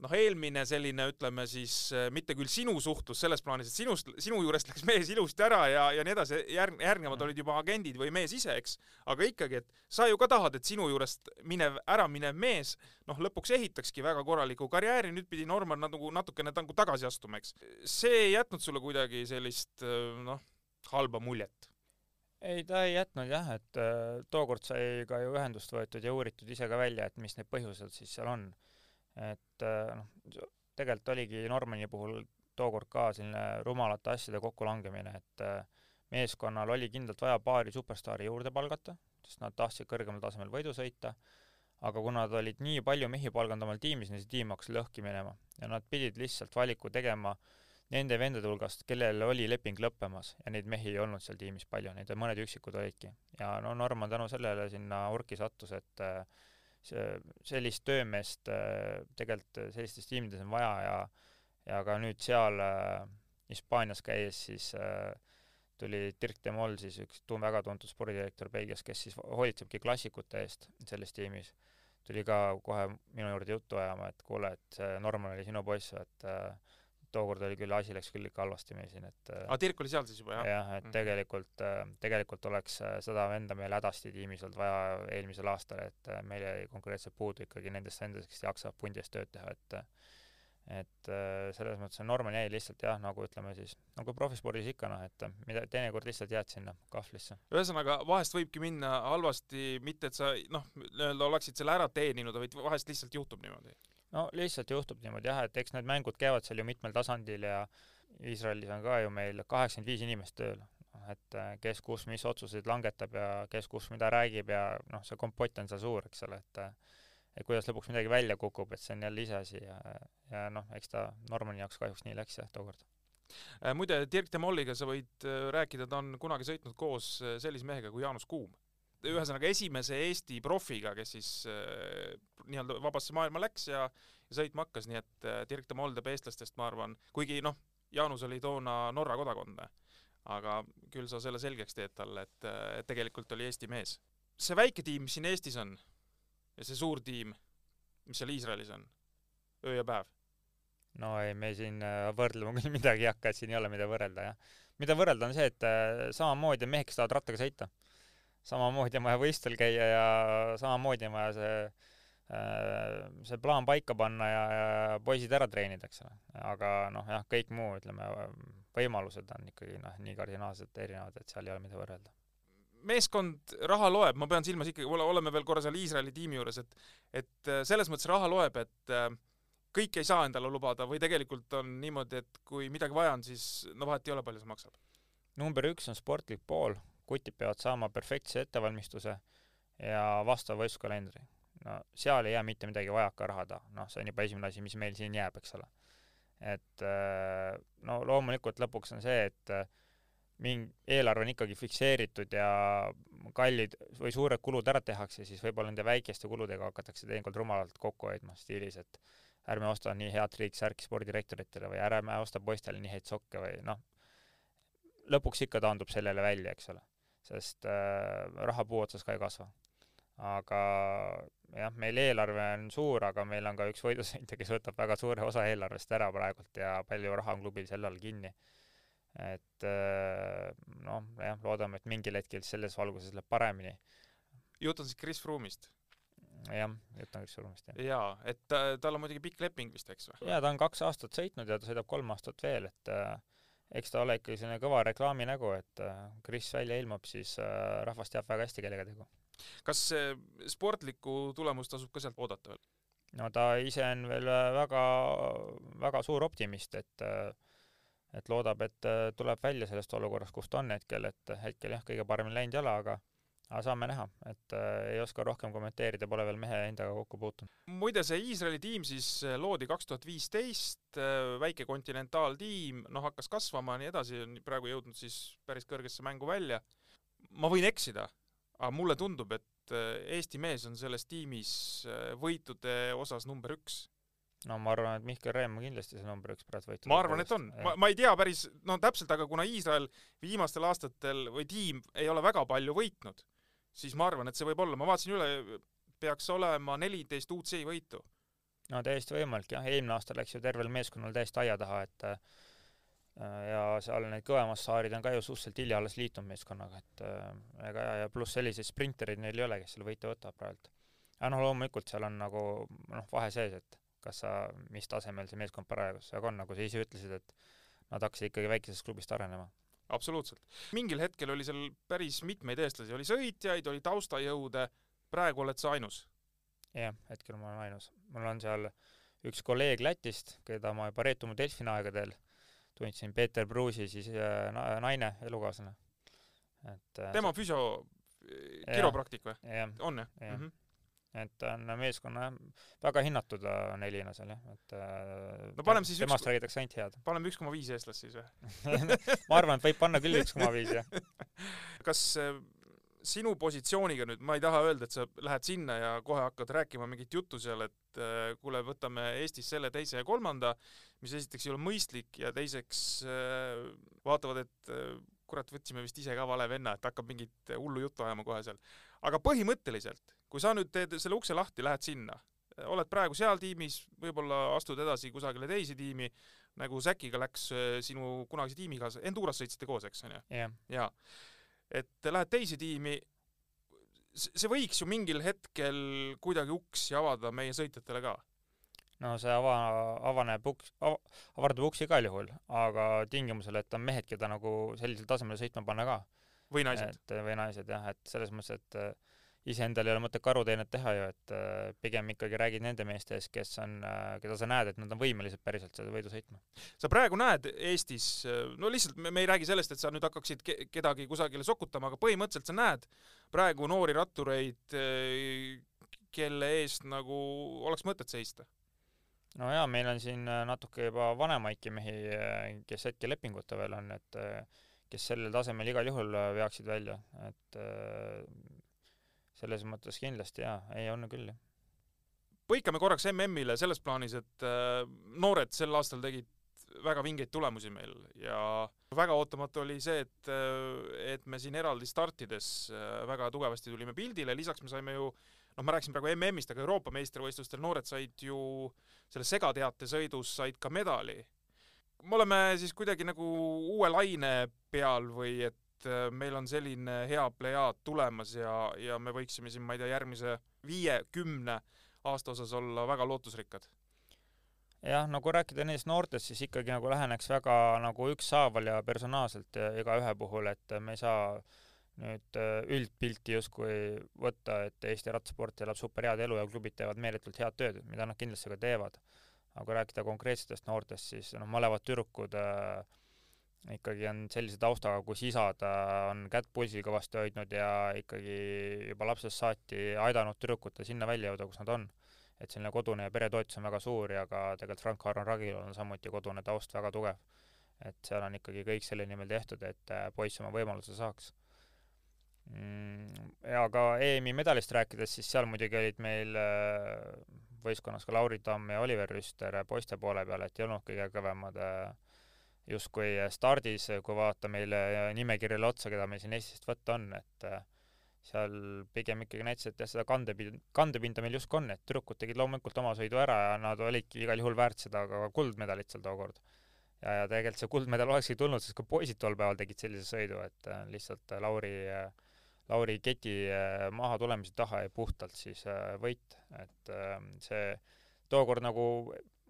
Speaker 3: noh, eelmine selline, ütleme siis mitte küll sinu suhtlus selles plaanis, et sinust, sinu juurest läks mees ilusti ära ja, ja nii edasi, järg-, järgnevad olid juba agendid või mees ise, eks, aga ikkagi, et sa ju ka tahad, et sinu juurest minev, ära minev mees noh, lõpuks ehitakski väga korraliku karjääri, nüüd pidi Norman nagu natukene nagu tagasi astuma, eks. see ei jätnud sulle kuidagi sellist noh, halba muljet?
Speaker 4: ei, ta ei jätnud jah, et äh, tookord sai ka ju ühendust võetud ja uuritud ise ka välja, et mis need põhjused siis seal on et äh, noh, tegelikult oligi Normani puhul tookord ka selline rumalate asjade kokkulangemine, et äh, meeskonnal oli kindlalt vaja paari superstaari juurde palgata, sest nad tahtsid kõrgemal tasemel võidu sõita, aga kuna nad olid nii palju mehi palganud omal tiimis, siis tiim hakkas lõhki minema ja nad pidid lihtsalt valiku tegema nende vendade hulgast, kellel oli leping lõppemas ja neid mehi ei olnud seal tiimis palju, neid mõned üksikud olidki. ja no Norman tänu sellele sinna orki sattus, et äh, see, sellist töömeest äh, tegelikult sellistes tiimides on vaja ja ja ka nüüd seal äh, Hispaanias käies siis äh, tuli Dirk de Mol, siis üks tun-, väga tuntud spordidirektor Belgias, kes siis hoolitsebki klassikute eest selles tiimis, tuli ka kohe minu juurde juttu ajama, et kuule, et Norman oli sinu poiss, et äh, tookord oli küll, asi läks küll ikka halvasti meil siin, et
Speaker 3: aa, Dirk oli seal siis juba, jah?
Speaker 4: jah, et mm. tegelikult, tegelikult oleks seda venda meil hädasti tiimis olnud vaja eelmisel aastal, et meil jäi konkreetselt puudu ikkagi nendest vendadest, kes jaksavad pundi eest tööd teha, et et selles mõttes Norman jäi lihtsalt jah, nagu ütleme siis, nagu profispordis ikka noh, et mida teinekord lihtsalt jääd sinna kahvlisse.
Speaker 3: ühesõnaga, vahest võibki minna halvasti, mitte et sa noh, nii-öelda oleksid selle ära teeninud, vaid vahest lihtsalt juhtub niimoodi
Speaker 4: no lihtsalt juhtub niimoodi jah, et eks need mängud käivad seal ju mitmel tasandil ja Iisraelis on ka ju meil kaheksakümmend viis inimest tööl, noh et äh, kes kus mis otsuseid langetab ja kes kus mida räägib ja noh, see kompott on seal suur, eks ole, et äh, et kuidas lõpuks midagi välja kukub, et see on jälle iseasi ja, ja noh, eks ta Normani jaoks kahjuks nii läks jah, tookord.
Speaker 3: Äh, muide, Dirk de Molliga sa võid rääkida, ta on kunagi sõitnud koos sellise mehega kui Jaanus Kuum ühesõnaga esimese Eesti profiga, kes siis äh, nii-öelda vabasse maailma läks ja, ja sõitma hakkas, nii et äh, Dirk de Molde eestlastest, ma arvan, kuigi noh, Jaanus oli toona Norra kodakondne, aga küll sa selle selgeks teed talle, et, et tegelikult oli Eesti mees. see väike tiim, mis siin Eestis on ja see suur tiim, mis seal Iisraelis on, öö ja päev?
Speaker 4: no ei, me siin äh, võrdlema küll midagi ei hakka, et siin ei ole mida võrrelda, jah. mida võrrelda, on see, et äh, samamoodi mehed, kes tahavad rattaga sõita samamoodi on vaja võistlusel käia ja samamoodi on vaja see äh, see plaan paika panna ja, ja poisid ära treenida, eks ole. aga noh, jah, kõik muu, ütleme, võimalused on ikkagi noh, nii kardinaalselt erinevad, et seal ei ole mida võrrelda.
Speaker 3: meeskond, raha loeb, ma pean silmas ikkagi, oleme veel korra seal Iisraeli tiimi juures, et et äh, selles mõttes raha loeb, et äh, kõike ei saa endale lubada või tegelikult on niimoodi, et kui midagi vaja on, siis no vahet ei ole, palju see maksab?
Speaker 4: number üks on sportlik pool, kutid peavad saama perfektse ettevalmistuse ja vastava võistluskalendri. no seal ei jää mitte midagi vajaka raha taha, noh, see on juba esimene asi, mis meil siin jääb, eks ole. et äh, no loomulikult lõpuks on see, et äh, mingi eelarve on ikkagi fikseeritud ja kallid või suured kulud ära tehakse, siis võib-olla nende väikeste kuludega hakatakse teinekord rumalalt kokku hoidma stiilis, et ärme osta nii head triiksärki spordirektoritele või ärme osta poistele nii häid sokke või noh, lõpuks ikka taandub sellele välja, eks ole sest äh, raha puu otsas ka ei kasva. aga jah, meil eelarve on suur, aga meil on ka üks võidusõitja, kes võtab väga suure osa eelarvest ära praegult ja palju raha on klubil selle all kinni. et äh, noh, jah, loodame, et mingil hetkel selles valguses läheb paremini.
Speaker 3: jutt on siis Chris Froome'ist?
Speaker 4: jah, jutt on Chris Froome'ist, jah.
Speaker 3: jaa, et ta, tal on muidugi pikk leping vist, eks või?
Speaker 4: jaa, ta on kaks aastat sõitnud ja ta sõidab kolm aastat veel, et äh, eks ta ole ikkagi selline kõva reklaaminägu, et äh, Kris välja ilmub, siis äh, rahvas teab väga hästi, kellega tegu.
Speaker 3: kas sportlikku tulemust tasub ka sealt oodata veel?
Speaker 4: no ta ise on veel äh, väga, väga suur optimist, et et loodab, et tuleb välja sellest olukorrast, kus ta on hetkel, et hetkel jah, kõige paremini läinud jala, aga aga saame näha, et äh, ei oska rohkem kommenteerida, pole veel mehe endaga kokku puutunud.
Speaker 3: muide, see Iisraeli tiim siis äh, loodi kaks tuhat viisteist, äh, väike kontinentaaltiim, noh, hakkas kasvama ja nii edasi, on praegu jõudnud siis päris kõrgesse mängu välja. ma võin eksida, aga mulle tundub, et äh, Eesti mees on selles tiimis võitude osas number üks
Speaker 4: no ma arvan, et Mihkel Reem on kindlasti see number üks praegu võitud.
Speaker 3: ma arvan, et on. ma, ma ei tea päris, no täpselt, aga kuna Iisrael viimastel aastatel või tiim ei ole väga palju võitnud, siis ma arvan, et see võib olla, ma vaatasin üle, peaks olema neliteist UCI võitu.
Speaker 4: no täiesti võimalik jah, eelmine aasta läks ju tervel meeskonnal täiesti aia taha, et äh, ja seal need kõvemad saarid on ka ju suhteliselt hilja alles liitunud meeskonnaga, et äh, ega ja, ja pluss selliseid sprintereid neil ei ole, kes selle võitu võtab praegu. aga noh, loomulikult seal on nagu noh, vahe sees, et kas sa, mis tasemel see meeskond parasjagu on, nagu sa ise ütlesid, et nad hakkasid ikkagi väikesest klubist arenema.
Speaker 3: Absoluutselt. mingil hetkel oli seal päris mitmeid eestlasi, oli sõitjaid, oli taustajõude, praegu oled sa ainus?
Speaker 4: jah, hetkel ma olen ainus. mul on seal üks kolleeg Lätist, keda ma juba Reetumu Delfini aegadel tundsin, Peeter Pruusi siis äh, naine, elukaaslane. et
Speaker 3: tema on füsio, kiropraktik või? on jah ja. mm? -hmm
Speaker 4: et ta on meeskonna väga hinnatud nelina seal jah, et äh,
Speaker 3: no paneme siis
Speaker 4: temast üks... räägitakse ainult head.
Speaker 3: paneme üks koma viis eestlast siis
Speaker 4: või ma arvan, et võib panna küll üks koma viis, jah.
Speaker 3: kas äh, sinu positsiooniga nüüd, ma ei taha öelda, et sa lähed sinna ja kohe hakkad rääkima mingit juttu seal, et äh, kuule, võtame Eestis selle, teise ja kolmanda, mis esiteks ei ole mõistlik ja teiseks äh, vaatavad, et äh, kurat, võtsime vist ise ka vale venna, et hakkab mingit hullu juttu ajama kohe seal. aga põhimõtteliselt kui sa nüüd teed selle ukse lahti, lähed sinna, oled praegu seal tiimis, võib-olla astud edasi kusagile teise tiimi, nagu Säkiga läks äh, sinu kunagise tiimikaasa, Enduras sõitsite koos, eks onju?
Speaker 4: jah.
Speaker 3: jaa. et lähed teise tiimi, see võiks ju mingil hetkel kuidagi uksi avada meie sõitjatele ka
Speaker 4: no see ava, avaneb uks av,, avardab uksi igal juhul, aga tingimusel, et on mehed, keda nagu sellisel tasemel sõitma panna ka.
Speaker 3: või naised.
Speaker 4: või naised jah, et selles mõttes, et iseendal ei ole mõtet karuteenet teha ju, et äh, pigem ikkagi räägid nende meeste ees, kes on, äh, keda sa näed, et nad on võimelised päriselt seda võidu sõitma.
Speaker 3: sa praegu näed Eestis, no lihtsalt me, me ei räägi sellest, et sa nüüd hakkaksid ke kedagi kusagile sokutama, aga põhimõtteliselt sa näed praegu noori rattureid, äh, kelle eest nagu oleks mõtet seista?
Speaker 4: no jaa, meil on siin natuke juba vanemaidki mehi, kes hetkel lepinguta veel on, et kes sellel tasemel igal juhul veaksid välja, et selles mõttes kindlasti jaa, ei on küll, jah.
Speaker 3: põikame korraks MM-ile selles plaanis, et äh, noored sel aastal tegid väga vingeid tulemusi meil ja väga ootamatu oli see, et, äh, et me siin eraldi startides äh, väga tugevasti tulime pildile, lisaks me saime ju noh, ma rääkisin praegu MM-ist, aga Euroopa meistrivõistlustel noored said ju selles segateatesõidus said ka medali. me oleme siis kuidagi nagu uue laine peal või et et äh, meil on selline hea plejaad tulemas ja, ja me võiksime siin, ma ei tea, järgmise viie-kümne aasta osas olla väga lootusrikkad?
Speaker 4: jah, no kui rääkida nendest noortest, siis ikkagi nagu läheneks väga nagu ükshaaval ja personaalselt igaühe puhul, et me ei saa nüüd äh, üldpilti justkui võtta, et Eesti rattasport elab superhead elu ja klubid teevad meeletult head tööd, mida nad kindlasti ka teevad. aga kui rääkida konkreetsetest noortest, siis noh, malevad tüdrukud äh, ikkagi on sellise taustaga, kus isad on kätt pulsil kõvasti hoidnud ja ikkagi juba lapsest saati aidanud tüdrukutel sinna välja jõuda, kus nad on. et selline kodune ja peretoetus on väga suur ja ka tegelikult Frank-Harron Ragil on samuti kodune taust väga tugev. et seal on ikkagi kõik selle nimel tehtud, et äh, poiss oma võimaluse saaks. Mm, ja ka EM-i medalist rääkides, siis seal muidugi olid meil äh, võistkonnas ka Lauri Tamm ja Oliver Rüster poiste poole peal, et ei olnud kõige kõvemad äh, justkui stardis, kui vaadata meile nimekirjale otsa, keda meil siin Eestist võtta on, et äh, seal pigem ikkagi näitasid, et jah, seda kandepind, kandepinda meil justkui on, et tüdrukud tegid loomulikult oma sõidu ära ja nad olidki igal juhul väärt seda ka kuldmedalit seal tookord. ja, ja tegelikult see kuldmedal olekski tulnud, sest ka poisid tol päeval tegid sellise sõidu, et äh, lihtsalt Lauri, Lauri keti äh, maha tulemise taha jäi puhtalt siis võit, et see tookord nagu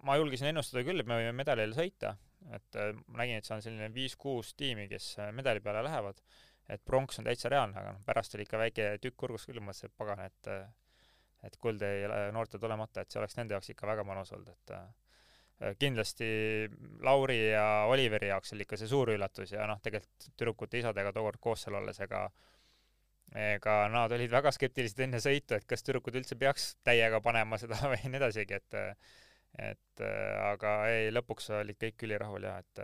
Speaker 4: ma julgesin ennustada küll, et me võime medalile sõita, et äh, ma nägin, et see on selline viis-kuus tiimi, kes äh, medali peale lähevad, et pronks on täitsa reaalne, aga noh, pärast oli ikka väike tükk kurgus küll, mõtlesin, et pagan, et äh, et kuld jäi noortel tulemata, et see oleks nende jaoks ikka väga mõnus olnud, et kindlasti Lauri ja Oliveri jaoks oli ikka see suur üllatus ja noh, tegelikult tüdrukute isadega tookord koos seal olles, ega ega nad olid väga skeptilised enne sõitu, et kas tüdrukud üldse peaks täiega panema seda või nii edasigi, et et aga ei, lõpuks olid kõik ülirahul ja et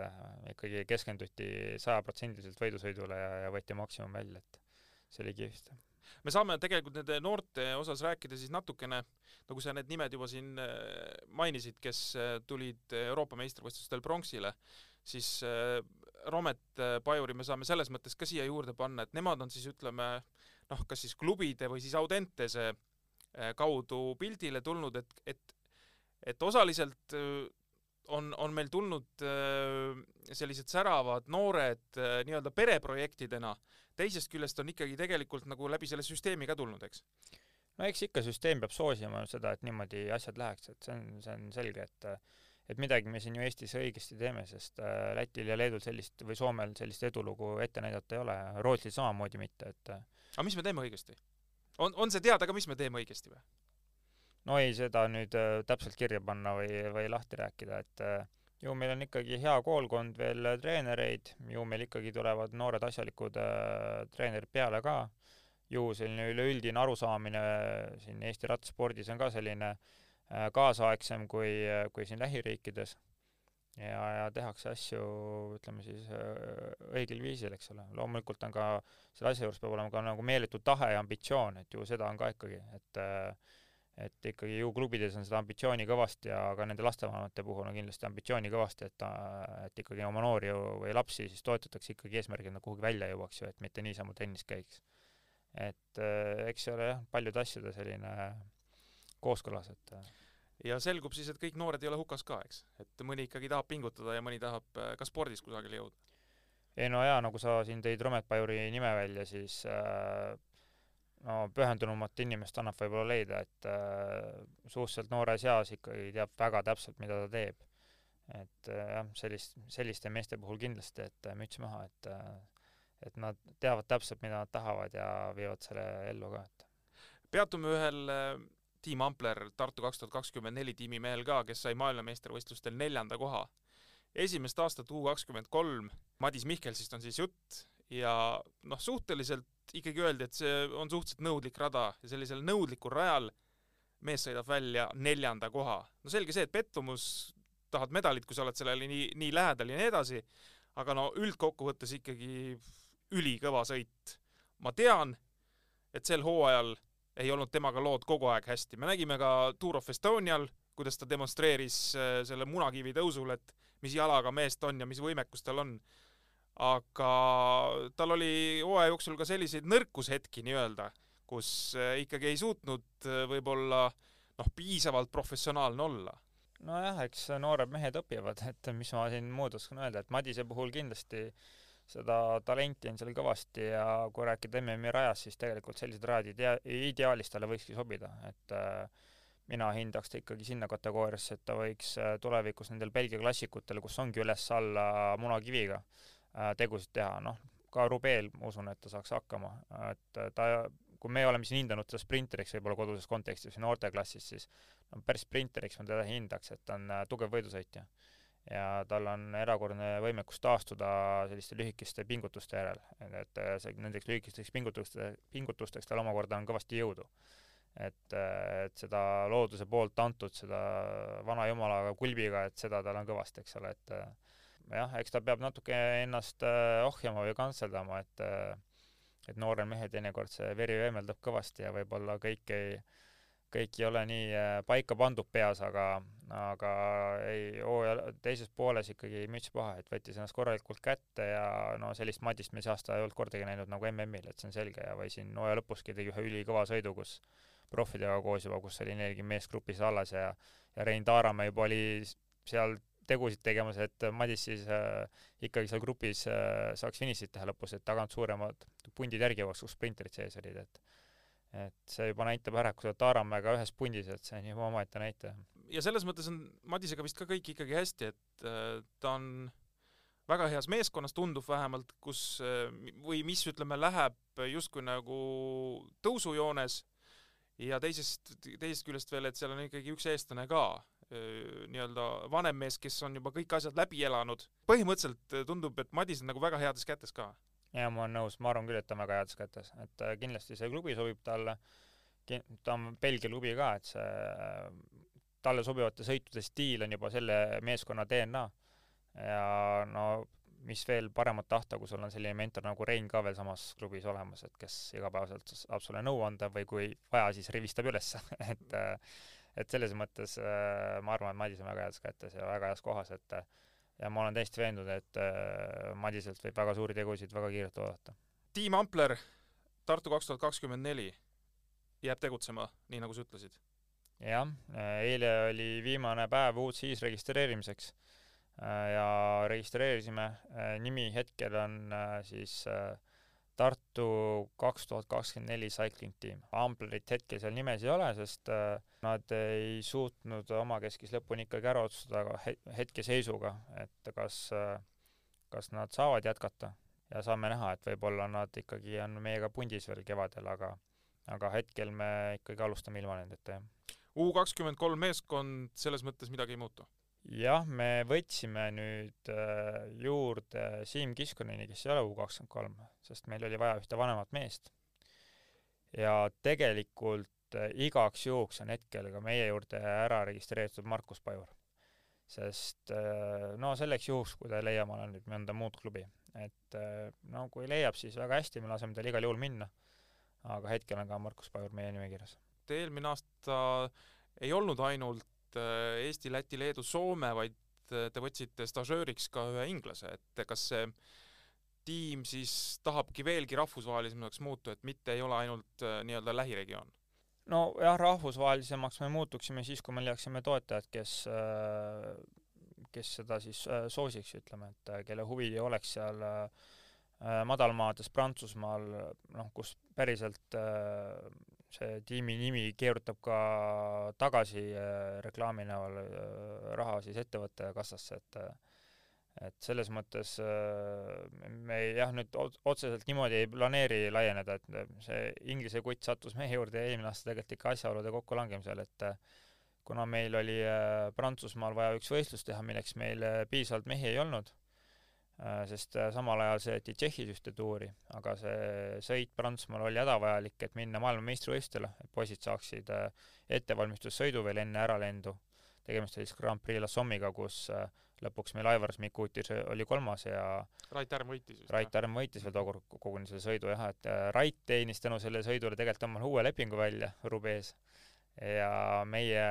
Speaker 4: ikkagi keskenduti sajaprotsendiliselt võidusõidule ja, ja võeti maksimum välja, et see oli kihvt.
Speaker 3: Me saame tegelikult nende noorte osas rääkida siis natukene, nagu sa need nimed juba siin äh, mainisid, kes äh, tulid Euroopa meistrivõistlustel pronksile, siis äh, Romet Pajuri me saame selles mõttes ka siia juurde panna, et nemad on siis ütleme noh, kas siis klubide või siis Audentese kaudu pildile tulnud, et, et et osaliselt on, on meil tulnud sellised säravad noored nii-öelda pereprojektidena, teisest küljest on ikkagi tegelikult nagu läbi selle süsteemi ka tulnud, eks?
Speaker 4: no eks ikka süsteem peab soosima seda, et niimoodi asjad läheks, et see on, see on selge, et et midagi me siin ju Eestis õigesti teeme, sest äh, Lätil ja Leedul sellist või Soomel sellist edulugu ette näidata ei ole, Rootsil samamoodi mitte, et
Speaker 3: aga mis me teeme õigesti? on, on see teada ka, mis me teeme õigesti või?
Speaker 4: No ei, seda nüüd äh, täpselt kirja panna või, või lahti rääkida, et äh, ju meil on ikkagi hea koolkond veel treenereid, ju meil ikkagi tulevad noored asjalikud äh, treenerid peale ka, ju selline üleüldine arusaamine siin Eesti rattaspordis on ka selline äh, kaasaegsem kui, kui siin lähiriikides. ja, ja tehakse asju, ütleme siis äh, õigel viisil, eks ole. loomulikult on ka, selle asja juures peab olema ka nagu meeletu tahe ja ambitsioon, et ju seda on ka ikkagi, et äh, et ikkagi ju klubides on seda ambitsiooni kõvasti ja ka nende lastevanemate puhul on kindlasti ambitsiooni kõvasti, et et ikkagi oma noori või lapsi siis toetatakse ikkagi eesmärgil, nad kuhugi välja jõuaks ju, et mitte niisama trennis käiks. et äh, eks see ole jah, paljude asjade selline kooskõlas, et äh.
Speaker 3: ja selgub siis, et kõik noored ei ole hukas ka, eks, et mõni ikkagi tahab pingutada ja mõni tahab äh, ka spordis kusagile jõuda.
Speaker 4: ei no jaa, nagu sa siin tõid Romet Pajuri nime välja, siis äh, no pühendunumat inimest annab võib-olla leida, et äh, suhteliselt noores eas ikkagi teab väga täpselt, mida ta teeb. et äh, jah, sellist, selliste meeste puhul kindlasti, et äh, müts maha, et äh, et nad teavad täpselt, mida nad tahavad ja viivad selle ellu ka, et
Speaker 3: peatume ühel äh, Tiim Ampler, Tartu kaks tuhat kakskümmend neli tiimi mehel ka, kes sai maailmameistrivõistlustel neljanda koha. esimest aastat U kakskümmend kolm, Madis Mihkelsist on siis jutt ja noh, suhteliselt ikkagi öeldi, et see on suhteliselt nõudlik rada ja sellisel nõudlikul rajal mees sõidab välja neljanda koha. no selge see, et pettumus, tahad medalit, kui sa oled sellele nii, nii lähedal ja nii edasi, aga no üldkokkuvõttes ikkagi ülikõva sõit. ma tean, et sel hooajal ei olnud temaga lood kogu aeg hästi, me nägime ka Tour of Estonial, kuidas ta demonstreeris äh, selle munakivi tõusul, et mis jalaga mees ta on ja mis võimekus tal on aga tal oli hooaja jooksul ka selliseid nõrkushetki nii-öelda, kus äh, ikkagi ei suutnud äh, võib-olla noh, piisavalt professionaalne olla.
Speaker 4: nojah, eks noored mehed õpivad, et mis ma siin muud oskan öelda, et Madise puhul kindlasti seda talenti on seal kõvasti ja kui rääkida MM-i rajast, siis tegelikult sellised rajad idea-, ideaalis talle võikski sobida, et äh, mina hindaks ta ikkagi sinna kategooriasse, et ta võiks tulevikus nendel Belgia klassikutel, kus ongi üles-alla munakiviga tegusid teha, noh, ka Rubeel ma usun, et ta saaks hakkama, et ta, kui me oleme siin hindanud teda sprinteriks võib-olla koduses kontekstis või noorteklassis, siis no päris sprinteriks ma teda hindaks, et ta on äh, tugev võidusõitja. ja tal on erakordne võimekus taastuda selliste lühikeste pingutuste järel, et äh, see, nendeks lühikesteks pingutuste, pingutusteks tal omakorda on kõvasti jõudu. et, et seda looduse poolt antud, seda vana jumala kulbiga, et seda tal on kõvasti, eks ole, et jah, eks ta peab natuke ennast äh, ohjama või kantseldama, et äh, et noorel mehel teinekord see veri veemeldab kõvasti ja võib-olla kõik ei, kõik ei ole nii äh, paika pandud peas, aga, aga ei, hooaja teises pooles ikkagi müts maha, et võttis ennast korralikult kätte ja no sellist Madist me see aasta ei olnud kordagi näinud nagu MM-il, et see on selge. Ja või siin hooaja lõpuski tegi ühe ülikõva sõidu, kus proffidega koos juba, kus oli nelikümmend meest grupis alles ja ja Rein Taaramäe juba oli seal tegusid tegemas, et Madis siis äh, ikkagi seal grupis äh, saaks finišit teha lõpus, et tagant suuremad pundid järgi jõuaks, kus sprinterid sees olid, et et see juba näitab ära, kui sa oled Taaramäega ühes pundis, et see on juba omaette näitaja.
Speaker 3: ja selles mõttes on Madisega vist ka kõik ikkagi hästi, et äh, ta on väga heas meeskonnas, tundub vähemalt, kus äh, või mis, ütleme, läheb justkui nagu tõusujoones ja teisest, teisest küljest veel, et seal on ikkagi üks eestlane ka, nii-öelda vanem mees, kes on juba kõik asjad läbi elanud. põhimõtteliselt äh, tundub, et Madis on nagu väga heades kätes ka.
Speaker 4: jaa, ma olen nõus, ma arvan küll, et ta on väga heades kätes, et äh, kindlasti see klubi sobib talle, ta on Belgia klubi ka, et see talle sobivate sõitude stiil on juba selle meeskonna DNA. ja no mis veel paremat tahta, kui sul on selline mentor nagu Rein ka veel samas klubis olemas, et kes igapäevaselt saab sulle nõu anda või kui vaja, siis rivistab ülesse et et selles mõttes äh, ma arvan, et Madis on väga heas kätes ja väga heas kohas, et ja ma olen täiesti veendunud, et äh, Madiselt võib väga suuri tegusid väga kiirelt oodata.
Speaker 3: tiim Ampler, Tartu kaks tuhat kakskümmend neli jääb tegutsema, nii nagu sa ütlesid?
Speaker 4: jah, eile oli viimane päev uut siis registreerimiseks Äh, ja registreerisime, äh, nimi hetkel on äh, siis Tartu kaks tuhat kakskümmend neli Cycling Team. Amplerit hetkel seal nimes ei ole, sest nad ei suutnud omakeskis lõpuni ikkagi ära otsustada hetkeseisuga, et kas, kas nad saavad jätkata ja saame näha, et võib-olla nad ikkagi on meiega pundis veel kevadel, aga aga hetkel me ikkagi alustame ilma nendeta, jah.
Speaker 3: U kakskümmend kolm meeskond, selles mõttes midagi ei muutu?
Speaker 4: Jah, me võtsime nüüd äh, juurde Siim Kiskoneni, kes ei ole U kakskümmend kolm, sest meil oli vaja ühte vanemat meest. ja tegelikult äh, igaks juhuks on hetkel ka meie juurde ära registreeritud Markus Pajur. sest äh, no selleks juhuks, kui ta ei leia omale nüüd mõnda muud klubi, et no kui leiab, siis väga hästi, me laseme tal igal juhul minna. aga hetkel on ka Markus Pajur meie nimekirjas.
Speaker 3: eelmine aasta ei olnud ainult Äh, Eesti, Läti, Leedu, Soome, vaid äh, te võtsite stažööriks ka ühe inglase, et kas see tiim siis tahabki veelgi rahvusvahelisemaks muuta, et mitte ei ole ainult äh, nii-öelda lähiregioon?
Speaker 4: nojah, rahvusvahelisemaks me muutuksime siis, kui me leiaksime toetajad, kes kes seda siis soosiks, ütleme, et kelle huvi oleks seal madalmaades Prantsusmaal, noh, kus päriselt see tiimi nimi keerutab ka tagasi äh, reklaami näol äh, raha siis ettevõtte kassasse, et et selles mõttes äh, me jah, nüüd otseselt niimoodi ei planeeri laieneda, et see Inglise kutt sattus meie juurde eelmine aasta tegelikult ikka asjaolude kokkulangemisel, et kuna meil oli Prantsusmaal vaja üks võistlus teha, milleks meil piisavalt mehi ei olnud Äh, sest äh, samal ajal sõideti Tšehhis ühte tuuri, aga see sõit Prantsusmaal oli hädavajalik, et minna maailmameistrivõistlustele, et poisid saaksid äh, ettevalmistussõidu veel enne äralendu. tegemist oli siis Grand Prix La Sommiga, kus lõpuks meil Aivar Smikutis oli kolmas ja
Speaker 3: Rait Härm võitis vist?
Speaker 4: Rait Härm võitis veel tookord koguni selle sõidu jah, et Rait teenis tänu sellele sõidule tegelikult omale uue lepingu välja Rubees ja meie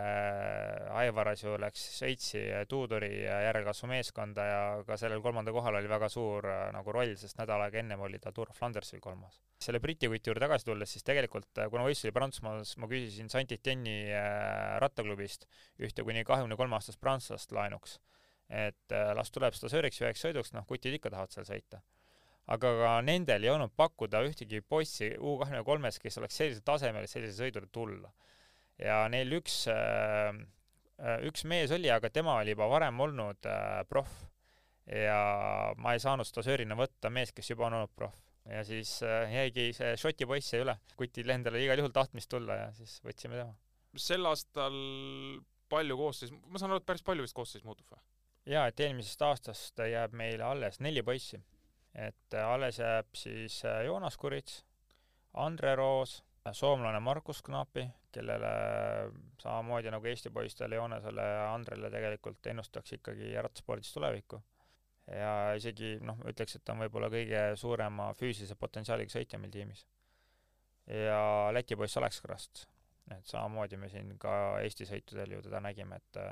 Speaker 4: Aivar Asju läks Šveitsi tuudori järelkasvu meeskonda ja ka sellel kolmandal kohal oli väga suur äh, nagu roll, sest nädal aega ennem oli ta Tour of Flandersil kolmas. selle Briti kuti juurde tagasi tulles, siis tegelikult äh, kuna võistlus oli Prantsusmaal, siis ma küsisin Saint-Étienne'i äh, rattaklubist ühte kuni kahekümne kolme aastast prantslast laenuks. et las tuleb seda sööriks üheks sõiduks, noh, kutid ikka tahavad seal sõita aga ka nendel ei olnud pakkuda ühtegi poissi U kahekümne kolmes, kes oleks sellisel tasemel, et sellisele sõidule tulla ja neil üks, äh, äh, üks mees oli, aga tema oli juba varem olnud äh, proff. ja ma ei saanud stažöörina võtta meest, kes juba on olnud proff. ja siis jäigi see Šoti poiss jäi üle. kutil endal oli igal juhul tahtmist tulla ja siis võtsime tema.
Speaker 3: sel aastal palju koosseis, ma saan aru, et päris palju vist koosseis muutub või?
Speaker 4: jaa, et eelmisest aastast jääb meile alles neli poissi. et alles jääb siis Joonas Kurits, Andre Roos, soomlane Markus Knapi, kellele samamoodi nagu Eesti poistele Joonesele ja Andrele tegelikult ennustaks ikkagi rattaspordis tulevikku. ja isegi noh, ütleks, et ta on võib-olla kõige suurema füüsilise potentsiaaliga sõitja meil tiimis. ja Läti poiss Alex Krast, et samamoodi me siin ka Eesti sõitudel ju teda nägime, et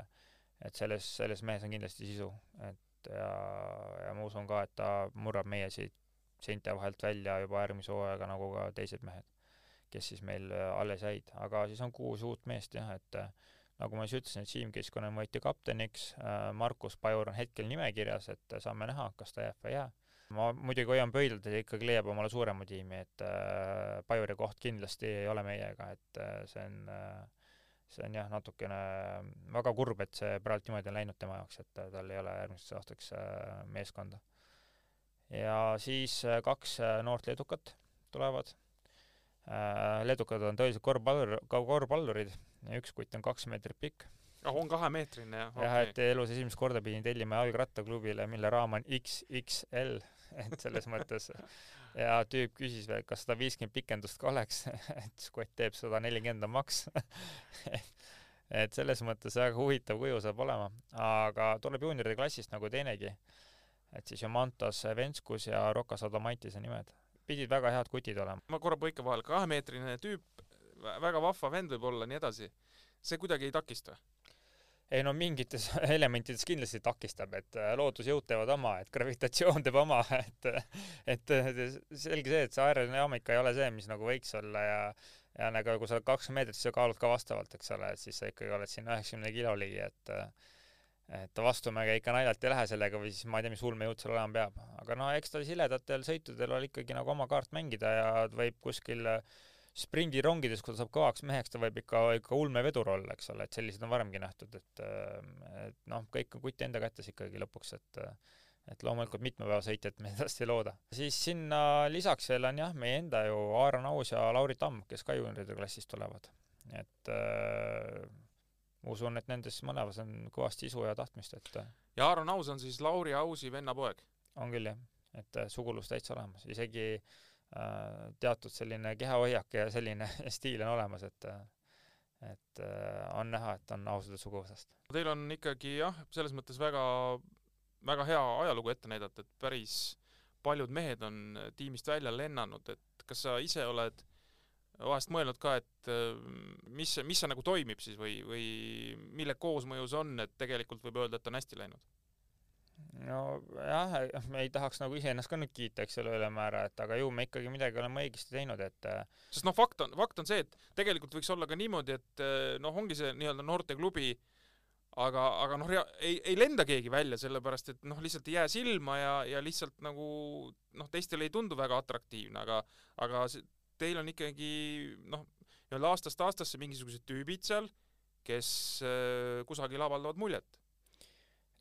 Speaker 4: et selles, selles mehes on kindlasti sisu, et ja, ja ma usun ka, et ta murrab meie siit seinte vahelt välja juba järgmise hooajaga, nagu ka teised mehed kes siis meil äh, alles jäid, aga siis on kuus uut meest jah, et äh, nagu ma siis ütlesin, et Siim Kiskonen võeti kapteniks, äh, Markus Pajur on hetkel nimekirjas, et saame näha, kas ta jääb või ei jää. ma muidugi hoian pöidlalt, et ikkagi leiab omale suurema tiimi, et Pajuri koht kindlasti ei ole meiega, et see on see on jah, natukene väga kurb, et see praegu niimoodi on läinud tema jaoks, et tal ei ole järgmiseks aastaks meeskonda. ja siis kaks noort leedukat tulevad Äh, leedukad on tõelised korvpallur, korvpallurid, üks kutt on kaks meetrit pikk.
Speaker 3: ah, on kahemeetrine jah
Speaker 4: jah, et elus esimest korda pidin tellima jalgrattaklubile, mille raam on XXL, et selles mõttes ja tüüp küsis veel, kas sada viiskümmend pikendust ka oleks, et skott teeb sada nelikümmend on maks. et selles mõttes väga huvitav kuju saab olema, aga tuleb juunioride klassist nagu teinegi. et siis Jomantos, Venskus ja Rokas Adomaitis on nimed. Pidid väga head kutid olema.
Speaker 3: ma korra põikan vahele, kahemeetrine tüüp, väga vahva vend võib-olla, nii edasi. see kuidagi ei takista.
Speaker 4: ei no mingites elementides kindlasti takistab, et äh, loodusjõud teevad oma, et gravitatsioon teeb oma, et et selge see, et see aerodünaamika ei ole see, mis nagu võiks olla ja ja nagu kui sa oled kakskümmend meetrit, siis sa kaalud ka vastavalt, eks ole, et siis sa ikkagi oled siin üheksakümne kilo ligi, et äh, et vastumäge ikka naljalt ei lähe sellega või siis ma ei tea, mis ulmejõud seal olema peab. aga no eks ta siledatel sõitudel oli ikkagi nagu oma kaart mängida ja võib kuskil äh, sprindirongides, kui ta saab kõvaks meheks, ta võib ikka, ikka ulmevedur olla, eks ole, et selliseid on varemgi nähtud, et et noh, kõik on kuti enda kätes ikkagi lõpuks, et et loomulikult mitmepäevasõitjat me edasi ei looda. siis sinna lisaks veel on jah, meie enda ju Aaron Aus ja Lauri Tamm, kes ka juunioride klassist tulevad. et äh, ma usun, et nendes mõlemas on kõvasti isu ja tahtmist, et äh,
Speaker 3: ja Aaron Aus on siis Lauri Ausi vennapoeg.
Speaker 4: on küll jah, et äh, sugulus täitsa olemas, isegi äh, teatud selline kehahoiak ja selline stiil on olemas, et äh, et äh, on näha, et on ausalt suguvõsast.
Speaker 3: Teil on ikkagi jah, selles mõttes väga, väga hea ajalugu ette näidata, et päris paljud mehed on tiimist välja lennanud, et kas sa ise oled vahest mõelnud ka, et äh, mis mis see nagu toimib siis või, või mille koosmõju see on, et tegelikult võib öelda, et on hästi läinud?
Speaker 4: nojah, me ei tahaks nagu iseennast ka nüüd kiita, eks ole, ülemäära, et aga ju me ikkagi midagi oleme õigesti teinud, et äh,
Speaker 3: sest noh, fakt on, fakt on see, et tegelikult võiks olla ka niimoodi, et eh, noh, ongi see nii-öelda noorteklubi, aga, aga noh, ei, ei lenda keegi välja, sellepärast et noh, lihtsalt ei jää silma ja, ja lihtsalt nagu noh, teistele ei tundu väga atraktiivne, aga, aga see, teil on ikkagi noh, nii-öelda aastast aastasse mingisugused tüübid seal, kes eh, kusagil avaldavad muljet.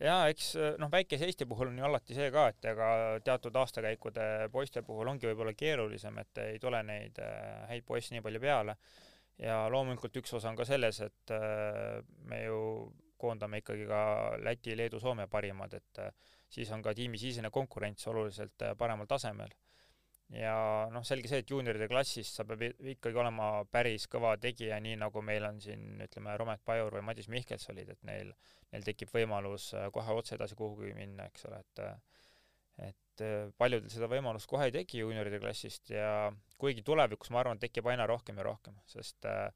Speaker 4: jaa, eks noh, väikese Eesti puhul on ju alati see ka, et ega teatud aastakäikude poiste puhul ongi võib-olla keerulisem, et ei tule neid äh, häid poisse nii palju peale ja loomulikult üks osa on ka selles, et äh, me ju koondame ikkagi ka Läti, Leedu, Soome parimad, et äh, siis on ka tiimisisene konkurents oluliselt äh, paremal tasemel. Ja noh, selge see, et juunioride klassis sa pead ikkagi olema päris kõva tegija, nii nagu meil on siin ütleme, Romet Pajur või Madis Mihkels olid, et neil neil tekib võimalus äh, kohe otse edasi kuhugi minna, eks ole, et et äh, paljudel seda võimalust kohe ei teki juunioride klassist ja kuigi tulevikus ma arvan, tekib aina rohkem ja rohkem, sest äh,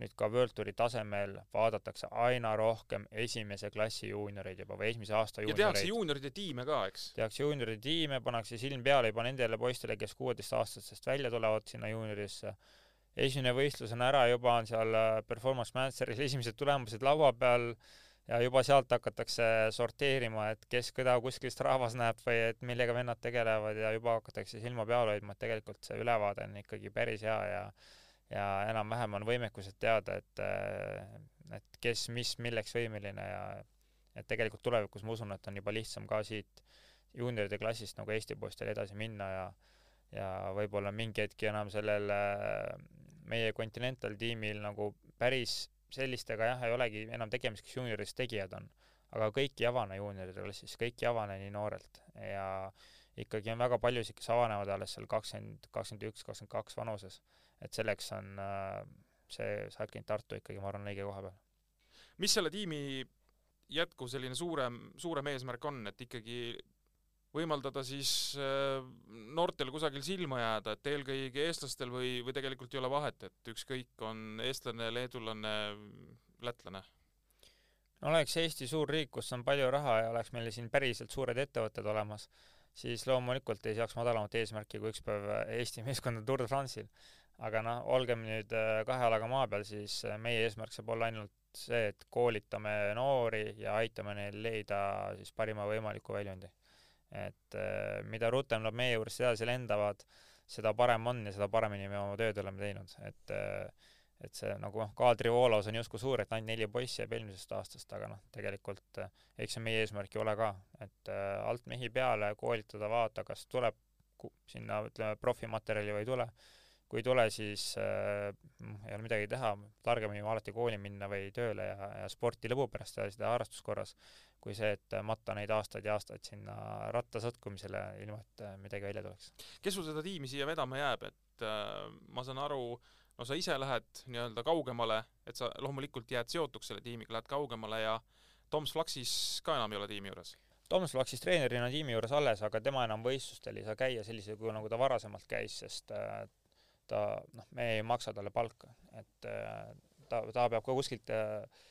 Speaker 4: nüüd ka World Touri tasemel vaadatakse aina rohkem esimese klassi juunioreid juba või esimese aasta
Speaker 3: ja tehakse
Speaker 4: juunioreid.
Speaker 3: juunioride tiime ka, eks.
Speaker 4: tehakse juunioride tiime, pannakse silm peale juba nendele poistele, kes kuueteistaastastest välja tulevad sinna juuniorisse. esimene võistlus on ära, juba on seal äh, Performance Masteris esimesed tulemused laua peal ja juba sealt hakatakse sorteerima, et kes keda kuskil Stravas näeb või et millega vennad tegelevad ja juba hakatakse silma peal hoidma, et tegelikult see ülevaade on ikkagi päris hea ja ja enam-vähem on võimekused teada, et et kes, mis, milleks võimeline ja et tegelikult tulevikus ma usun, et on juba lihtsam ka siit juunioride klassist nagu Eesti poistel edasi minna ja ja võib-olla mingi hetk enam sellel äh, meie Continental tiimil nagu päris sellistega jah, ei olegi enam tegemist, kes juuniorides tegijad on. aga kõik ei avane juunioride klassis, kõik ei avane nii noorelt ja ikkagi on väga paljusid, kes avanevad alles seal kakskümmend, kakskümmend üks, kakskümmend kaks vanuses. Et selleks on äh, see Cycling Tartu ikkagi, ma arvan, õige koha peal.
Speaker 3: mis selle tiimi jätkuv selline suurem, suurem eesmärk on, et ikkagi võimaldada siis äh, noortel kusagil silma jääda, et eelkõige eestlastel või, või tegelikult ei ole vahet, et ükskõik, on eestlane, leedulane, lätlane?
Speaker 4: oleks Eesti suur riik, kus on palju raha ja oleks meil siin päriselt suured ettevõtted olemas, siis loomulikult ei seaks madalamat eesmärki kui üks päev Eesti meeskond on Tour de France'il. Aga noh, olgem nüüd äh, kahe jalaga maa peal, siis äh, meie eesmärk saab olla ainult see, et koolitame noori ja aitame neil leida siis parima võimaliku väljundi. et äh, mida rutem nad meie juurest edasi lendavad, seda parem on ja seda paremini me oma tööd oleme teinud, et et see nagu noh, kaadrivoolavus on justkui suur, et ainult neli poissi jääb eelmisest aastast, aga noh, tegelikult eks see meie eesmärk ju ole ka, et alt mehi peale koolitada, vaadata, kas tuleb sinna ütleme profimaterjali või ei tule. Kui ei tule, siis äh, ei ole midagi teha, targem on ju alati kooli minna või tööle ja, ja sporti lõbu pärast teha, seda harrastuskorras, kui see, et matta neid aastaid ja aastaid sinna ratta sõtkumisele, ilma et äh, midagi välja tuleks.
Speaker 3: kes sul seda tiimi siia vedama jääb, et äh, ma saan aru, no sa ise lähed nii-öelda kaugemale, et sa loomulikult jääd seotuks selle tiimiga, lähed kaugemale ja Toms Flaxis ka enam ei ole tiimi juures?
Speaker 4: Toomas Flaxis treenerina tiimi juures alles, aga tema enam võistlustel ei saa käia sellisel kujul, nagu ta varasemalt käis, sest äh, ta, noh, me ei maksa talle palka, et äh, ta, ta peab ka kuskilt äh,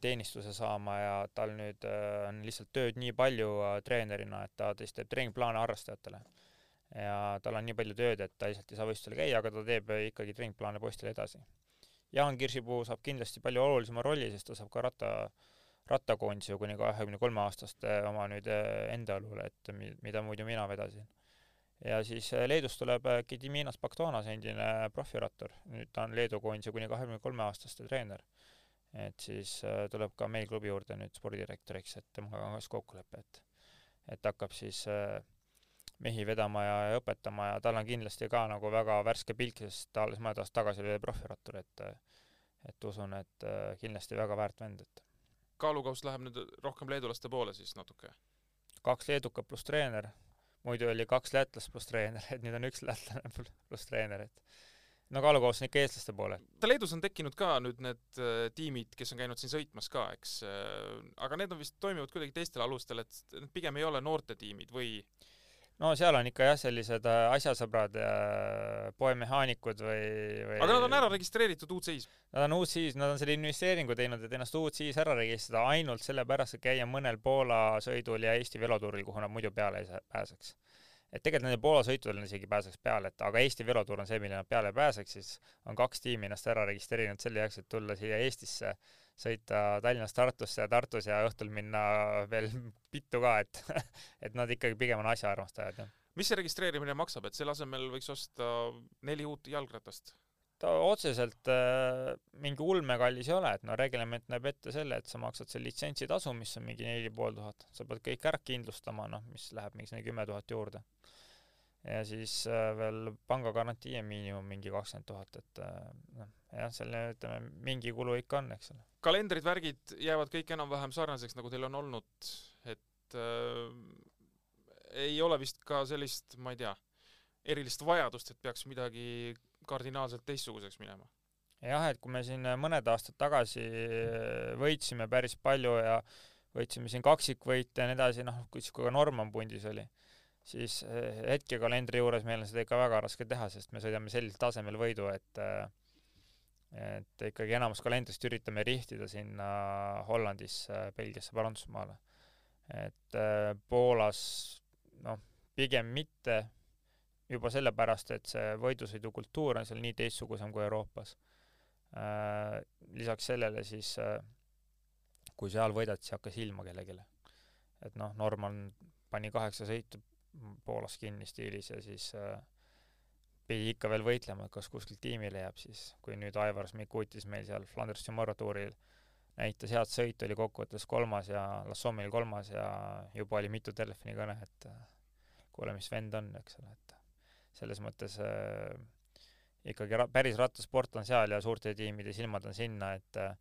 Speaker 4: teenistuse saama ja tal nüüd on lihtsalt tööd nii palju treenerina, et ta tõesti teeb treeningplaane harrastajatele. ja tal on nii palju tööd, et ta lihtsalt ei saa võistlustel käia, aga ta teeb ikkagi treeningplaane poistele edasi. Jaan Kirsipuu saab kindlasti palju olulisema rolli, sest ta saab ka ratta äh, rattakoondise kuni kahekümne kolme aastaste oma nüüd enda õlule, et mida muidu mina vedasin. Ja siis eh, Leedust tuleb eh, Gediminas Baktonas, endine profirattur, nüüd ta on Leedu koondise kuni kahekümne kolme aastaste treener. et siis tuleb ka meil klubi juurde nüüd spordidirektoriks, et temaga on siis kokkulepe, et et hakkab siis mehi vedama ja, ja õpetama ja tal on kindlasti ka nagu väga värske pilk, sest ta alles mõned aastad tagasi oli profirattur, et et usun, et kindlasti väga väärt vend, et
Speaker 3: kaalukauss läheb nüüd rohkem leedulaste poole siis natuke?
Speaker 4: kaks leedukat pluss treener, muidu oli kaks lätlast pluss treener, et nüüd on üks lätlane pluss treener, et no kaalukauss on ikka eestlaste poole.
Speaker 3: Leedus on tekkinud ka nüüd need äh, tiimid, kes on käinud siin sõitmas ka, eks äh,, aga need on vist, toimivad kuidagi teistel alustel, et need pigem ei ole noortetiimid või
Speaker 4: no seal on ikka jah, sellised äh, asjasõbrad ja poemehaanikud või, või
Speaker 3: aga nad on ära registreeritud UCI-s?
Speaker 4: Nad on UCI-s, nad on selle investeeringu teinud, et ennast UCI-s ära registrida ainult sellepärast, et käia mõnel Poola sõidul ja Eesti velotuuril, kuhu nad muidu peale ei pääseks. Et tegelikult nendel Poola sõitudel isegi pääseks peale, et aga Eesti velotuur on see, millele nad peale pääseks, siis on kaks tiimi ennast ära registreerinud selle jaoks, et tulla siia Eestisse sõita Tallinnast Tartusse ja Tartus ja õhtul minna veel pittu ka, et et nad ikkagi pigem on asjaarmastajad, jah.
Speaker 3: mis see registreerimine maksab, et selle asemel võiks osta neli uut jalgratast?
Speaker 4: Ta otseselt äh, mingi ulmekallis ei ole, et no reglement näeb ette selle, et sa maksad selle litsentsitasu, mis on mingi neli pool tuhat, sa pead kõik ära kindlustama, noh, mis läheb mingi kümme tuhat juurde ja siis äh, veel pangagarantii on miinimum mingi kakskümmend tuhat, et äh, noh, jah, selle ütleme, mingi kulu ikka on, eks ole.
Speaker 3: kalendrid, värgid jäävad kõik enam-vähem sarnaseks, nagu teil on olnud, et äh, ei ole vist ka sellist, ma ei tea, erilist vajadust, et peaks midagi kardinaalselt teistsuguseks minema?
Speaker 4: jah, et kui me siin mõned aastad tagasi võitsime päris palju ja võitsime siin kaksikvõite ja nii edasi, noh, kui ka Norman pundis oli siis eh, hetkekalendri juures meil on seda ikka väga raske teha, sest me sõidame sellisel tasemel võidu, et eh, et ikkagi enamus kalendrist üritame rihtida sinna Hollandisse, Belgiasse, Prantsusmaale. et eh, Poolas noh, pigem mitte, juba sellepärast, et see võidusõidukultuur on seal nii teistsugusem kui Euroopas. lisaks sellele siis, kui seal võidad, siis hakka silma kellelegi. et noh, Norman pani kaheksa sõitu Poolas kinni stiilis ja siis äh, pidi ikka veel võitlema, et kas kuskilt tiimile jääb siis, kui nüüd Aivar Smikutis meil seal Flanders Tomorrow tuuril näitas head sõitu, oli kokkuvõttes kolmas ja Lassomil kolmas ja juba oli mitu telefonikõne, et äh, kuule, mis vend on, eks ole, et selles mõttes äh, ikkagi ra-, päris rattasport on seal ja suurte tiimide silmad on sinna, et äh,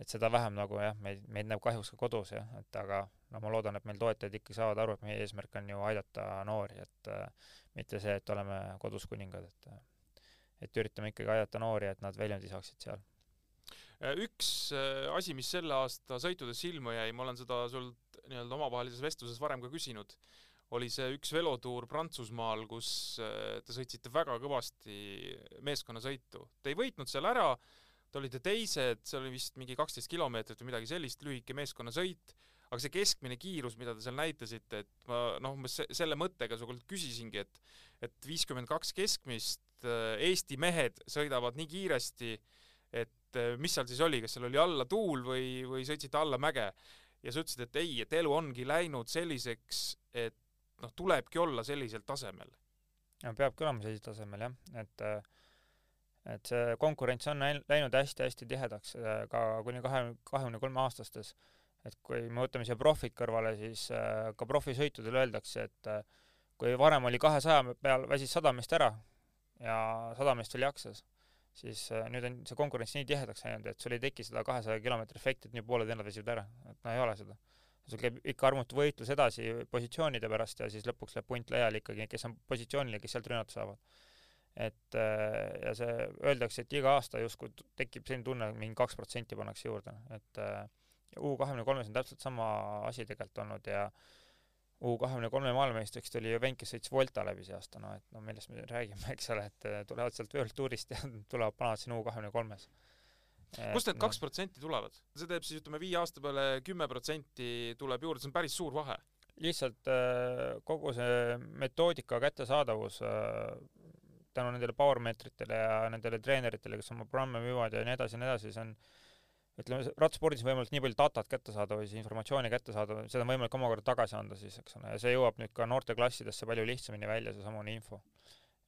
Speaker 4: et seda vähem nagu jah, meid, meid näeb kahjuks ka kodus jah, et aga no ma loodan, et meil toetajad ikkagi saavad aru, et meie eesmärk on ju aidata noori, et äh, mitte see, et oleme kodus kuningad, et äh, et üritame ikkagi aidata noori, et nad väljundi saaksid seal.
Speaker 3: Äh, üks asi, mis selle aasta sõitudes silma jäi, ma olen seda sult nii-öelda omavahelises vestluses varem ka küsinud, oli see üks velotuur Prantsusmaal, kus äh, te sõitsite väga kõvasti meeskonnasõitu. Te ei võitnud seal ära te olite teised, see oli vist mingi kaksteist kilomeetrit või midagi sellist, lühike meeskonnasõit, aga see keskmine kiirus, mida te seal näitasite, et ma noh, umbes selle mõttega sult küsisingi, et et viiskümmend kaks keskmist, äh, Eesti mehed sõidavad nii kiiresti, et äh, mis seal siis oli, kas seal oli alla tuul või, või sõitsite alla mäge? ja sa ütlesid, et ei, et elu ongi läinud selliseks, et noh, tulebki olla sellisel tasemel.
Speaker 4: peabki olema sellisel tasemel jah, et äh, et see konkurents on läinud hästi-hästi tihedaks äh, ka kuni kahe, kahekümne kolme aastastes. et kui me võtame siia profid kõrvale, siis äh, ka profisõitudel öeldakse, et kui varem oli kahesaja peal väsis sada meest ära, ja sada meest veel jaksas, siis nüüd on see konkurents nii tihedaks läinud, et sul ei teki seda kahesaja kilomeetri efekti, et nii pooled vennad väsivad ära, et no ei ole seda. Sul käib ikka armutu võitlus edasi positsioonide pärast ja siis lõpuks läheb punt laiali ikkagi, kes on positsioonil ja kes sealt rünnata saavad. et äh, ja see, öeldakse, et iga aasta justkui tekib selline tunne, mingi kaks protsenti pannakse juurde, et äh, U kahekümne kolmes on täpselt sama asi tegelikult olnud ja U kahekümne kolme maailmameistriks tuli ju vend, kes sõitis Volta läbi see aasta, no et no millest me räägime, eks ole, et äh, tulevad sealt World Tourist ja tulevad panevad sinna U kahekümne kolmes.
Speaker 3: Kust need kaks protsenti tulevad? see teeb siis ütleme viie aasta peale kümme protsenti tuleb juurde, see on päris suur vahe.
Speaker 4: lihtsalt äh, kogu see metoodika kättesaadavus äh, tänu nendele power meetritele ja nendele treeneritele, kes oma programme müüvad ja nii edasi ja nii edasi, see on ütleme, rattaspordis on võimalik nii palju datat kätte saada või siis informatsiooni kätte saada, seda on võimalik omakorda tagasi anda siis, eks ole, ja see jõuab nüüd ka noorteklassidesse palju lihtsamini välja, seesamune info.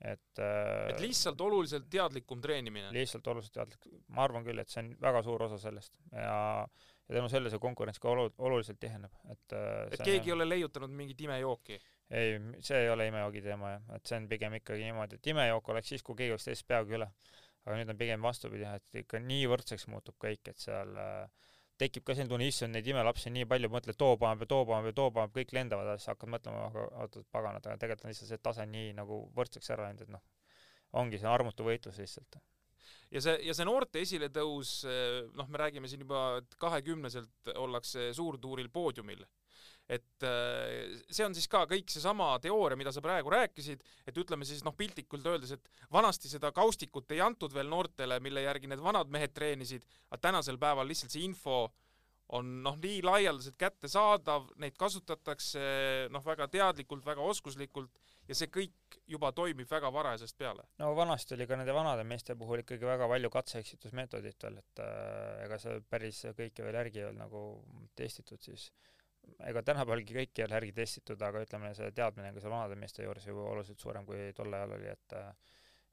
Speaker 4: Et äh,
Speaker 3: et lihtsalt oluliselt teadlikum treenimine?
Speaker 4: lihtsalt oluliselt teadlik, ma arvan küll, et see on väga suur osa sellest. Ja ja tänu sellele see konkurents ka olu-, oluliselt tiheneb, et äh,
Speaker 3: et keegi ei ole leiutanud mingit imejooki?
Speaker 4: ei, see ei ole imejoogi teema jah, et see on pigem ikkagi niimoodi, et imejook oleks siis, kui keegi oleks teisest peaaegu üle. Aga nüüd on pigem vastupidi, et ikka nii võrdseks muutub kõik, et seal äh, tekib ka selline tunne, issand, neid imelapsi on nii palju, mõtled too paneb ja too paneb ja too paneb, kõik lendavad, siis hakkad mõtlema, aga oot, paganad, aga tegelikult on lihtsalt see tase nii nagu võrdseks ära läinud, et noh, ongi see armutu võitlus lihtsalt.
Speaker 3: ja see, ja see noorte esiletõus, noh, me räägime siin juba, et kahekümneselt ollakse suurtuuril poodiumil et äh, see on siis ka kõik seesama teooria, mida sa praegu rääkisid, et ütleme siis noh, piltlikult öeldes, et vanasti seda kaustikut ei antud veel noortele, mille järgi need vanad mehed treenisid, aga tänasel päeval lihtsalt see info on noh, nii laialdaselt kättesaadav, neid kasutatakse noh, väga teadlikult, väga oskuslikult ja see kõik juba toimib väga varajasest peale.
Speaker 4: no vanasti oli ka nende vanade meeste puhul ikkagi väga palju katse-eksitusmeetodit veel, et äh, ega see päris kõike veel järgi ei olnud nagu testitud siis ega tänapäevalgi kõiki ei ole järgi testitud, aga ütleme, see teadmine ka seal vanade meeste juures ju oluliselt suurem, kui tol ajal oli, et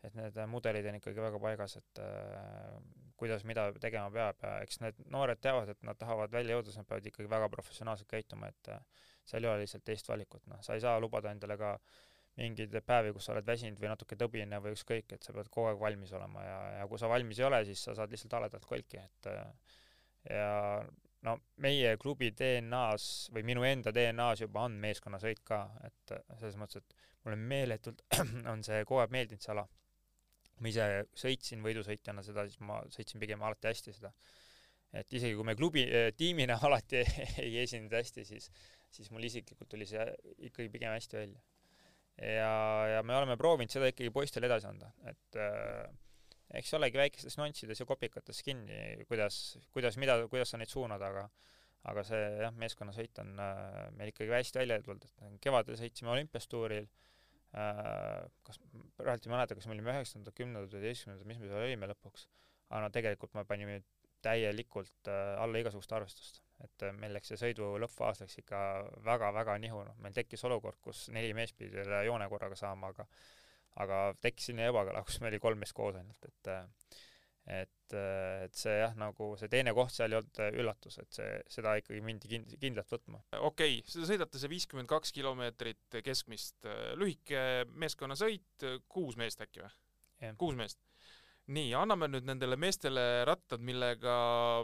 Speaker 4: et need mudelid on ikkagi väga paigas, et äh, kuidas mida tegema peab. Ja eks need noored teavad, et nad tahavad välja jõuda, siis nad peavad ikkagi väga professionaalselt käituma, et äh, seal ei ole lihtsalt teist valikut, noh, sa ei saa lubada endale ka mingeid päevi, kus sa oled väsinud või natuke tõbine või ükskõik, et sa pead kogu aeg valmis olema ja, ja kui sa valmis ei ole, siis sa saad lihtsalt haledalt kolki, et ja no meie klubi DNA-s või minu enda DNA-s juba on meeskonnasõit ka, et selles mõttes, et mulle meeletult on see kogu aeg meeldinud, see ala. ma ise sõitsin võidusõitjana seda, siis ma sõitsin pigem alati hästi seda. et isegi kui me klubi äh,, tiimina alati ei esinenud hästi, siis, siis mul isiklikult tuli see ikkagi pigem hästi välja. ja, ja me oleme proovinud seda ikkagi poistele edasi anda, et äh, eks olegi väikestes nüanssides ja kopikates kinni, kuidas, kuidas, mida, kuidas sa neid suunad, aga aga see jah, meeskonnasõit on äh, meil ikkagi hästi välja tulnud, et kevadel sõitsime olümpiastuuril äh,, kas, praegu ei mäleta, kas me olime üheksandad, kümnendad üheteistkümnendad, mis me seal olime lõpuks, aga no tegelikult me panime täielikult äh, alla igasugust arvestust. et äh, meil läks see sõidu lõppfaas läks ikka väga-väga nihu, noh, meil tekkis olukord, kus neli meest pidi üle joone korraga saama, aga aga tekkis selline ebakõla, kus me oli kolm meest koos ainult, et et, et see jah, nagu see teine koht seal ei olnud üllatus, et see, seda ikkagi mindi kind-, kindlalt võtma.
Speaker 3: okei okay,, seda sõidate see viiskümmend kaks kilomeetrit keskmist, lühike meeskonnasõit, kuus meest äkki või? kuus meest. nii, anname nüüd nendele meestele rattad, millega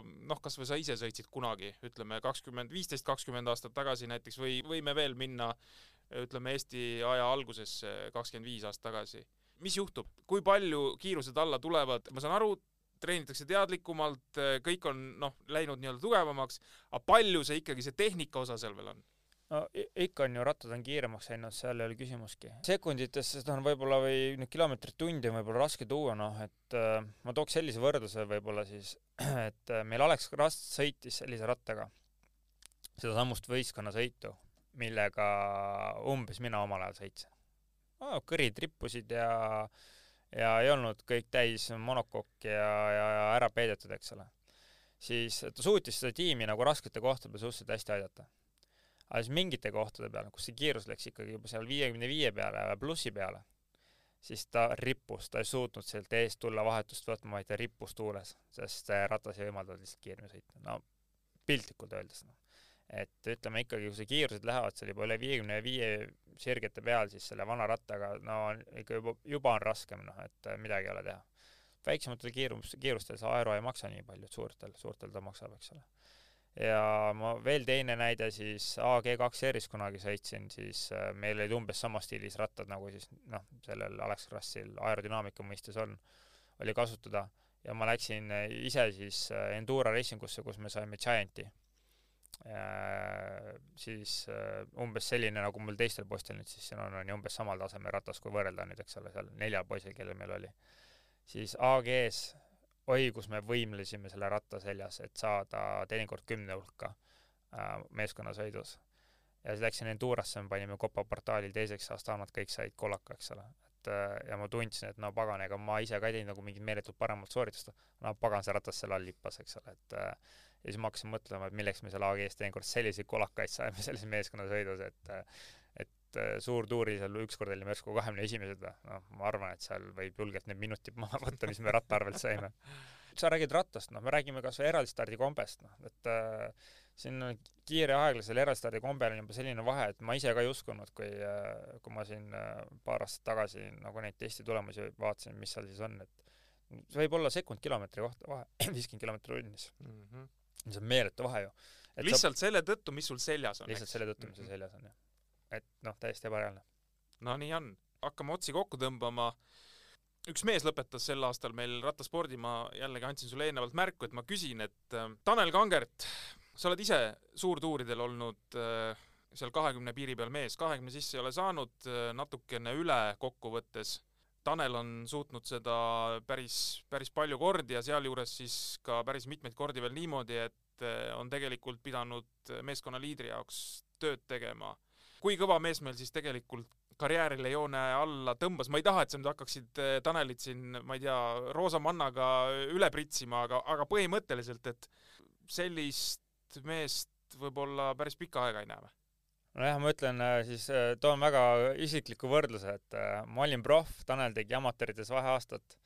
Speaker 3: noh, kas või sa ise sõitsid kunagi, ütleme kakskümmend, viisteist, kakskümmend aastat tagasi näiteks või võime veel minna ütleme Eesti aja algusesse kakskümmend viis aastat tagasi. mis juhtub, kui palju kiirused alla tulevad, ma saan aru, treenitakse teadlikumalt, kõik on noh, läinud nii-öelda tugevamaks, aga palju see ikkagi, see tehnika osa seal veel on?
Speaker 4: no ikka on ju, rattad on kiiremaks läinud, seal ei ole küsimuski. sekundites seda on võib-olla või nüüd kilomeetrit tundi on võib-olla raske tuua, noh et äh, ma tooks sellise võrdluse võib-olla siis, et äh, meil Alex Rast sõitis sellise rattaga sedasamust võistkonnasõitu millega umbes mina omal ajal sõitsin oh,. kõrid rippusid ja, ja ei olnud kõik täis monokokki ja, ja, ja ära peidetud, eks ole. siis ta suutis seda tiimi nagu raskete kohtade peal suhteliselt hästi aidata. aga siis mingite kohtade peal, kus see kiirus läks ikkagi juba seal viiekümne viie peale ja plussi peale, siis ta rippus, ta ei suutnud sealt eest tulla vahetust võtma, vaid ta rippus tuules, sest ratas ei võimaldanud lihtsalt kiiremini sõita. no piltlikult öeldes, noh et ütleme ikkagi, kui see kiirused lähevad seal juba üle viiekümne viie sirgete peal, siis selle vana rattaga no ikka juba, juba on raskem, noh, et äh, midagi ei ole teha. väiksematel kiirus, kiirustel see aero ei maksa nii palju, et suurtel, suurtel ta maksab, eks ole. ja ma veel teine näide siis AG2R-is kunagi sõitsin, siis äh, meil olid umbes samas stiilis rattad, nagu siis noh, sellel Alex Krossil aerodünaamika mõistes on, oli kasutada ja ma läksin äh, ise siis Endura Racing usse, kus me saime Gianti siis äh, umbes selline, nagu mul teistel poistel nüüd siis siin on, on ju umbes samal tasemel ratas, kui võrrelda nüüd, eks ole, seal neljal poisil, kellel meil oli. siis AG-s, oi, kus me võimlesime selle ratta seljas, et saada teinekord kümne hulka äh, meeskonnasõidus. ja siis läksin Endurasse, me panime Copa portaalil teiseks Astanat, kõik said kollaka, eks ole. äh, ja ma tundsin, et no pagan, ega ma ise ka ei teinud nagu mingit meeletult paremat sooritust, no pagan, see ratas seal all lippas, eks ole, et äh, ja siis ma hakkasin mõtlema, et milleks me seal AG-s teinekord selliseid kolakaid saime selles meeskonnasõidus, et et suurtuuri seal ükskord olime järsku kahekümne esimesed või, noh, ma arvan, et seal võib julgelt need minutid maha võtta, mis me ratta arvelt saime. sa räägid rattast, noh, me räägime kas või eraldstardi kombest, noh, et äh, siin kiire aeglasel eraldstardi kombel on juba selline vahe, et ma ise ka ei uskunud, kui äh,, kui ma siin äh, paar aastat tagasi nagu neid testi tulemusi vaatasin, mis seal siis on, et see võib olla sekund kilomeetri kohta vahe, viiskümmend kilomeetrit tunnis mm. -hmm see on meeletu vahe ju.
Speaker 3: lihtsalt sa... selle tõttu, mis sul seljas on.
Speaker 4: lihtsalt eks? selle tõttu, mis sul mhm. seljas on, jah. et noh, täiesti ebareaalne.
Speaker 3: no nii on. hakkame otsi kokku tõmbama. üks mees lõpetas sel aastal meil rattaspordi, ma jällegi andsin sulle eelnevalt märku, et ma küsin, et äh, Tanel Kangert, sa oled ise suurtuuridel olnud äh, seal kahekümne piiri peal mees, kahekümne sisse ei ole saanud, äh, natukene üle kokkuvõttes Tanel on suutnud seda päris, päris palju kordi ja sealjuures siis ka päris mitmeid kordi veel niimoodi, et eh, on tegelikult pidanud meeskonna liidri jaoks tööd tegema. kui kõva mees meil siis tegelikult karjäärile joone alla tõmbas, ma ei taha, et sa nüüd hakkaksid eh, Tanelit siin, ma ei tea, roosa mannaga üle pritsima, aga, aga põhimõtteliselt, et sellist meest võib-olla päris pikka aega ei näe või?
Speaker 4: Nojah, ma ütlen äh, siis, äh, toon väga isikliku võrdluse, et äh, ma olin proff, Tanel tegi amatöörides vaheaastat.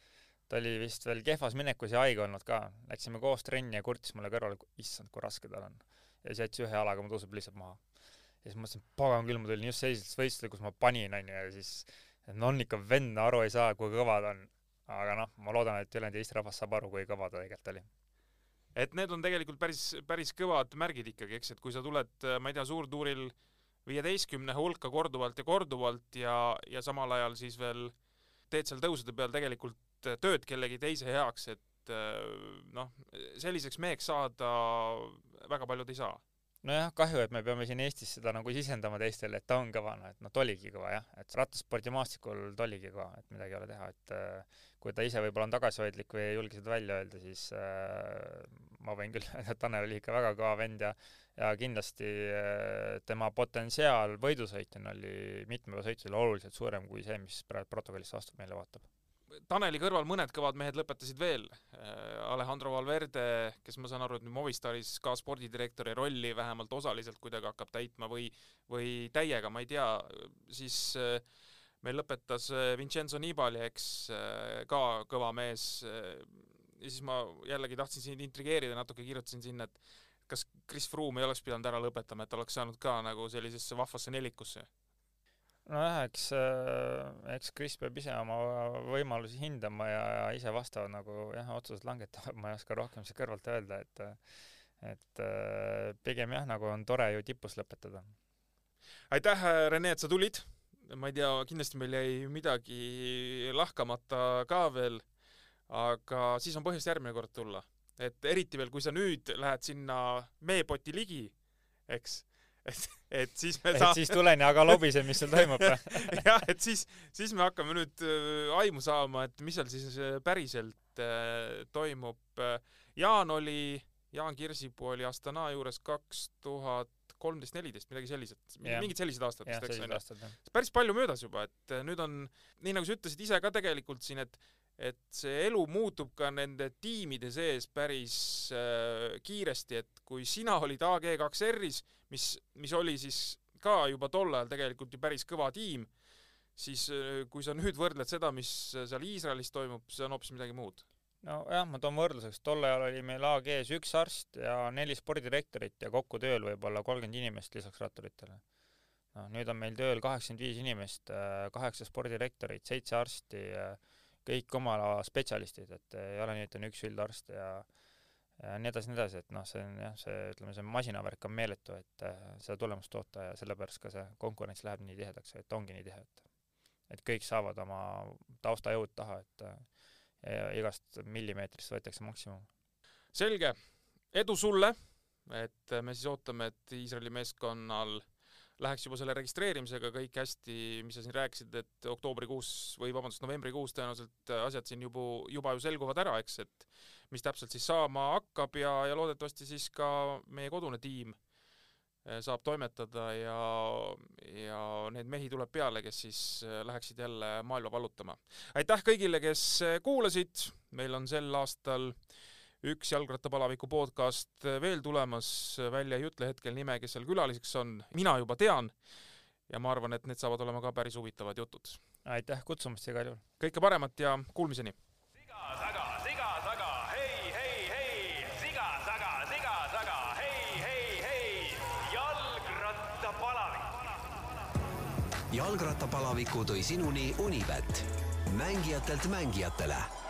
Speaker 4: ta oli vist veel kehvas minekus ja haige olnud ka. Läksime koos trenni ja kurtis mulle kõrvale, issand, kui raske tal on. ja siis jättis ühe jalaga mu tõuseb lihtsalt maha. ja siis mõtlesin, pagan küll, ma tulin just sellisest võistlusest, kus ma panin, onju, ja siis no on ikka vend, aru ei saa, kui kõva ta on. aga noh, ma loodan, et ülejäänud Eesti rahvas saab aru, kui kõva ta tegelikult oli
Speaker 3: et need on tegelikult päris, päris kõvad märgid ikkagi, eks, et kui sa tuled, ma ei tea, suurtuuril äh, viieteistkümne hulka korduvalt ja korduvalt ja, ja samal ajal siis veel teed seal tõusude peal tegelikult tööd kellegi teise heaks, et noh, selliseks meheks saada väga paljud ei saa.
Speaker 4: Nojah, kahju, et me peame siin Eestis seda nagu sisendama teistele, et ta on kõva, noh et noh, ta oligi kõva jah, et rattaspordimaastikul ta oligi kõva, et midagi ei ole teha, et kui ta ise võib-olla on tagasihoidlik või ei julge seda välja öelda, siis äh, ma võin küll öelda, et Tanel oli ikka väga kõva vend ja ja kindlasti äh, tema potentsiaal võidusõitjana oli mitmevõisõitlusel oluliselt suurem kui see, mis praegu protokollist vastu meile vaatab.
Speaker 3: Taneli kõrval mõned kõvad mehed lõpetasid veel. Äh, Alejandro Valverde, kes ma saan aru, et nüüd Movistaris ka spordidirektori rolli vähemalt osaliselt kuidagi hakkab täitma või, või täiega, ma ei tea, siis äh, meil lõpetas Vincenzo Nibali, eks, ka kõva mees. ja siis ma jällegi tahtsin sind intrigeerida, natuke kirjutasin sinna, et kas Chris Froome ei oleks pidanud ära lõpetama, et oleks saanud ka nagu sellisesse vahvasse nelikusse?
Speaker 4: Nojah, eks, äh, eks Chris peab ise oma võimalusi hindama ja, ja ise vastavad nagu jah, otsused langetama, ma ei oska rohkem siit kõrvalt öelda, et et äh, pigem jah, nagu on tore ju tipus lõpetada.
Speaker 3: aitäh, Rene, et sa tulid. ma ei tea, kindlasti meil jäi midagi lahkamata ka veel, aga siis on põhjust järgmine kord tulla et eriti veel, kui sa nüüd lähed sinna meepoti ligi, eks, et, et siis me
Speaker 4: saa-. et siis tulen ja aga lobisen, mis seal toimub
Speaker 3: jah, et siis, siis me hakkame nüüd äh, aimu saama, et mis seal siis äh, päriselt äh, toimub. Jaan oli, Jaan Kirsipuu oli Astana juures kaks tuhat kolmteist, neliteist, midagi sellised, mingid sellised aastad vist, eks onju. päris palju möödas juba, et nüüd on, nii nagu sa ütlesid ise ka tegelikult siin, et et see elu muutub ka nende tiimide sees päris äh, kiiresti, et kui sina olid AG2R-is, mis, mis oli siis ka juba tol ajal tegelikult ju päris kõva tiim, siis äh, kui sa nüüd võrdled seda, mis seal Iisraelis toimub, see on hoopis midagi muud.
Speaker 4: nojah, ma toon võrdluseks, tol ajal oli meil AG-s üks arst ja neli spordidirektorit ja kokku tööl võib-olla kolmkümmend inimest lisaks ratturitele. noh, nüüd on meil tööl kaheksakümmend viis inimest, kaheksa spordidirektorit, seitse arsti, kõik oma ala spetsialistid, et ei ole nii, et on üks üldarst ja ja nii edasi, nii edasi, et noh, see on jah, see ütleme, see masinavärk on meeletu, et äh, seda tulemust toota ja sellepärast ka see konkurents läheb nii tihedaks, et ongi nii tihe, et et kõik saavad oma taustajõud taha, et äh, ja igast millimeetrist võetakse maksimum.
Speaker 3: selge, edu sulle, et me siis ootame, et Iisraeli meeskonnal läheks juba selle registreerimisega kõik hästi, mis sa siin rääkisid, et oktoobrikuus või vabandust, novembrikuus tõenäoliselt asjad siin juba, juba ju selguvad ära, eks, et mis täpselt siis saama hakkab ja, ja loodetavasti siis ka meie kodune tiim eh, saab toimetada ja, ja neid mehi tuleb peale, kes siis eh, läheksid jälle maailma vallutama. aitäh kõigile, kes eh, kuulasid, meil on sel aastal üks jalgrattapalaviku podcast veel tulemas, välja ei ütle hetkel nime, kes seal külaliseks on, mina juba tean ja ma arvan, et need saavad olema ka päris huvitavad jutud.
Speaker 4: aitäh kutsumast igal juhul!
Speaker 3: kõike paremat ja kuulmiseni!
Speaker 2: siga-saga, siga-saga, hei, hei, hei, siga-saga, siga-saga, hei, hei, hei, jalgrattapalavik.
Speaker 1: jalgrattapalaviku tõi sinuni Unibet, mängijatelt mängijatele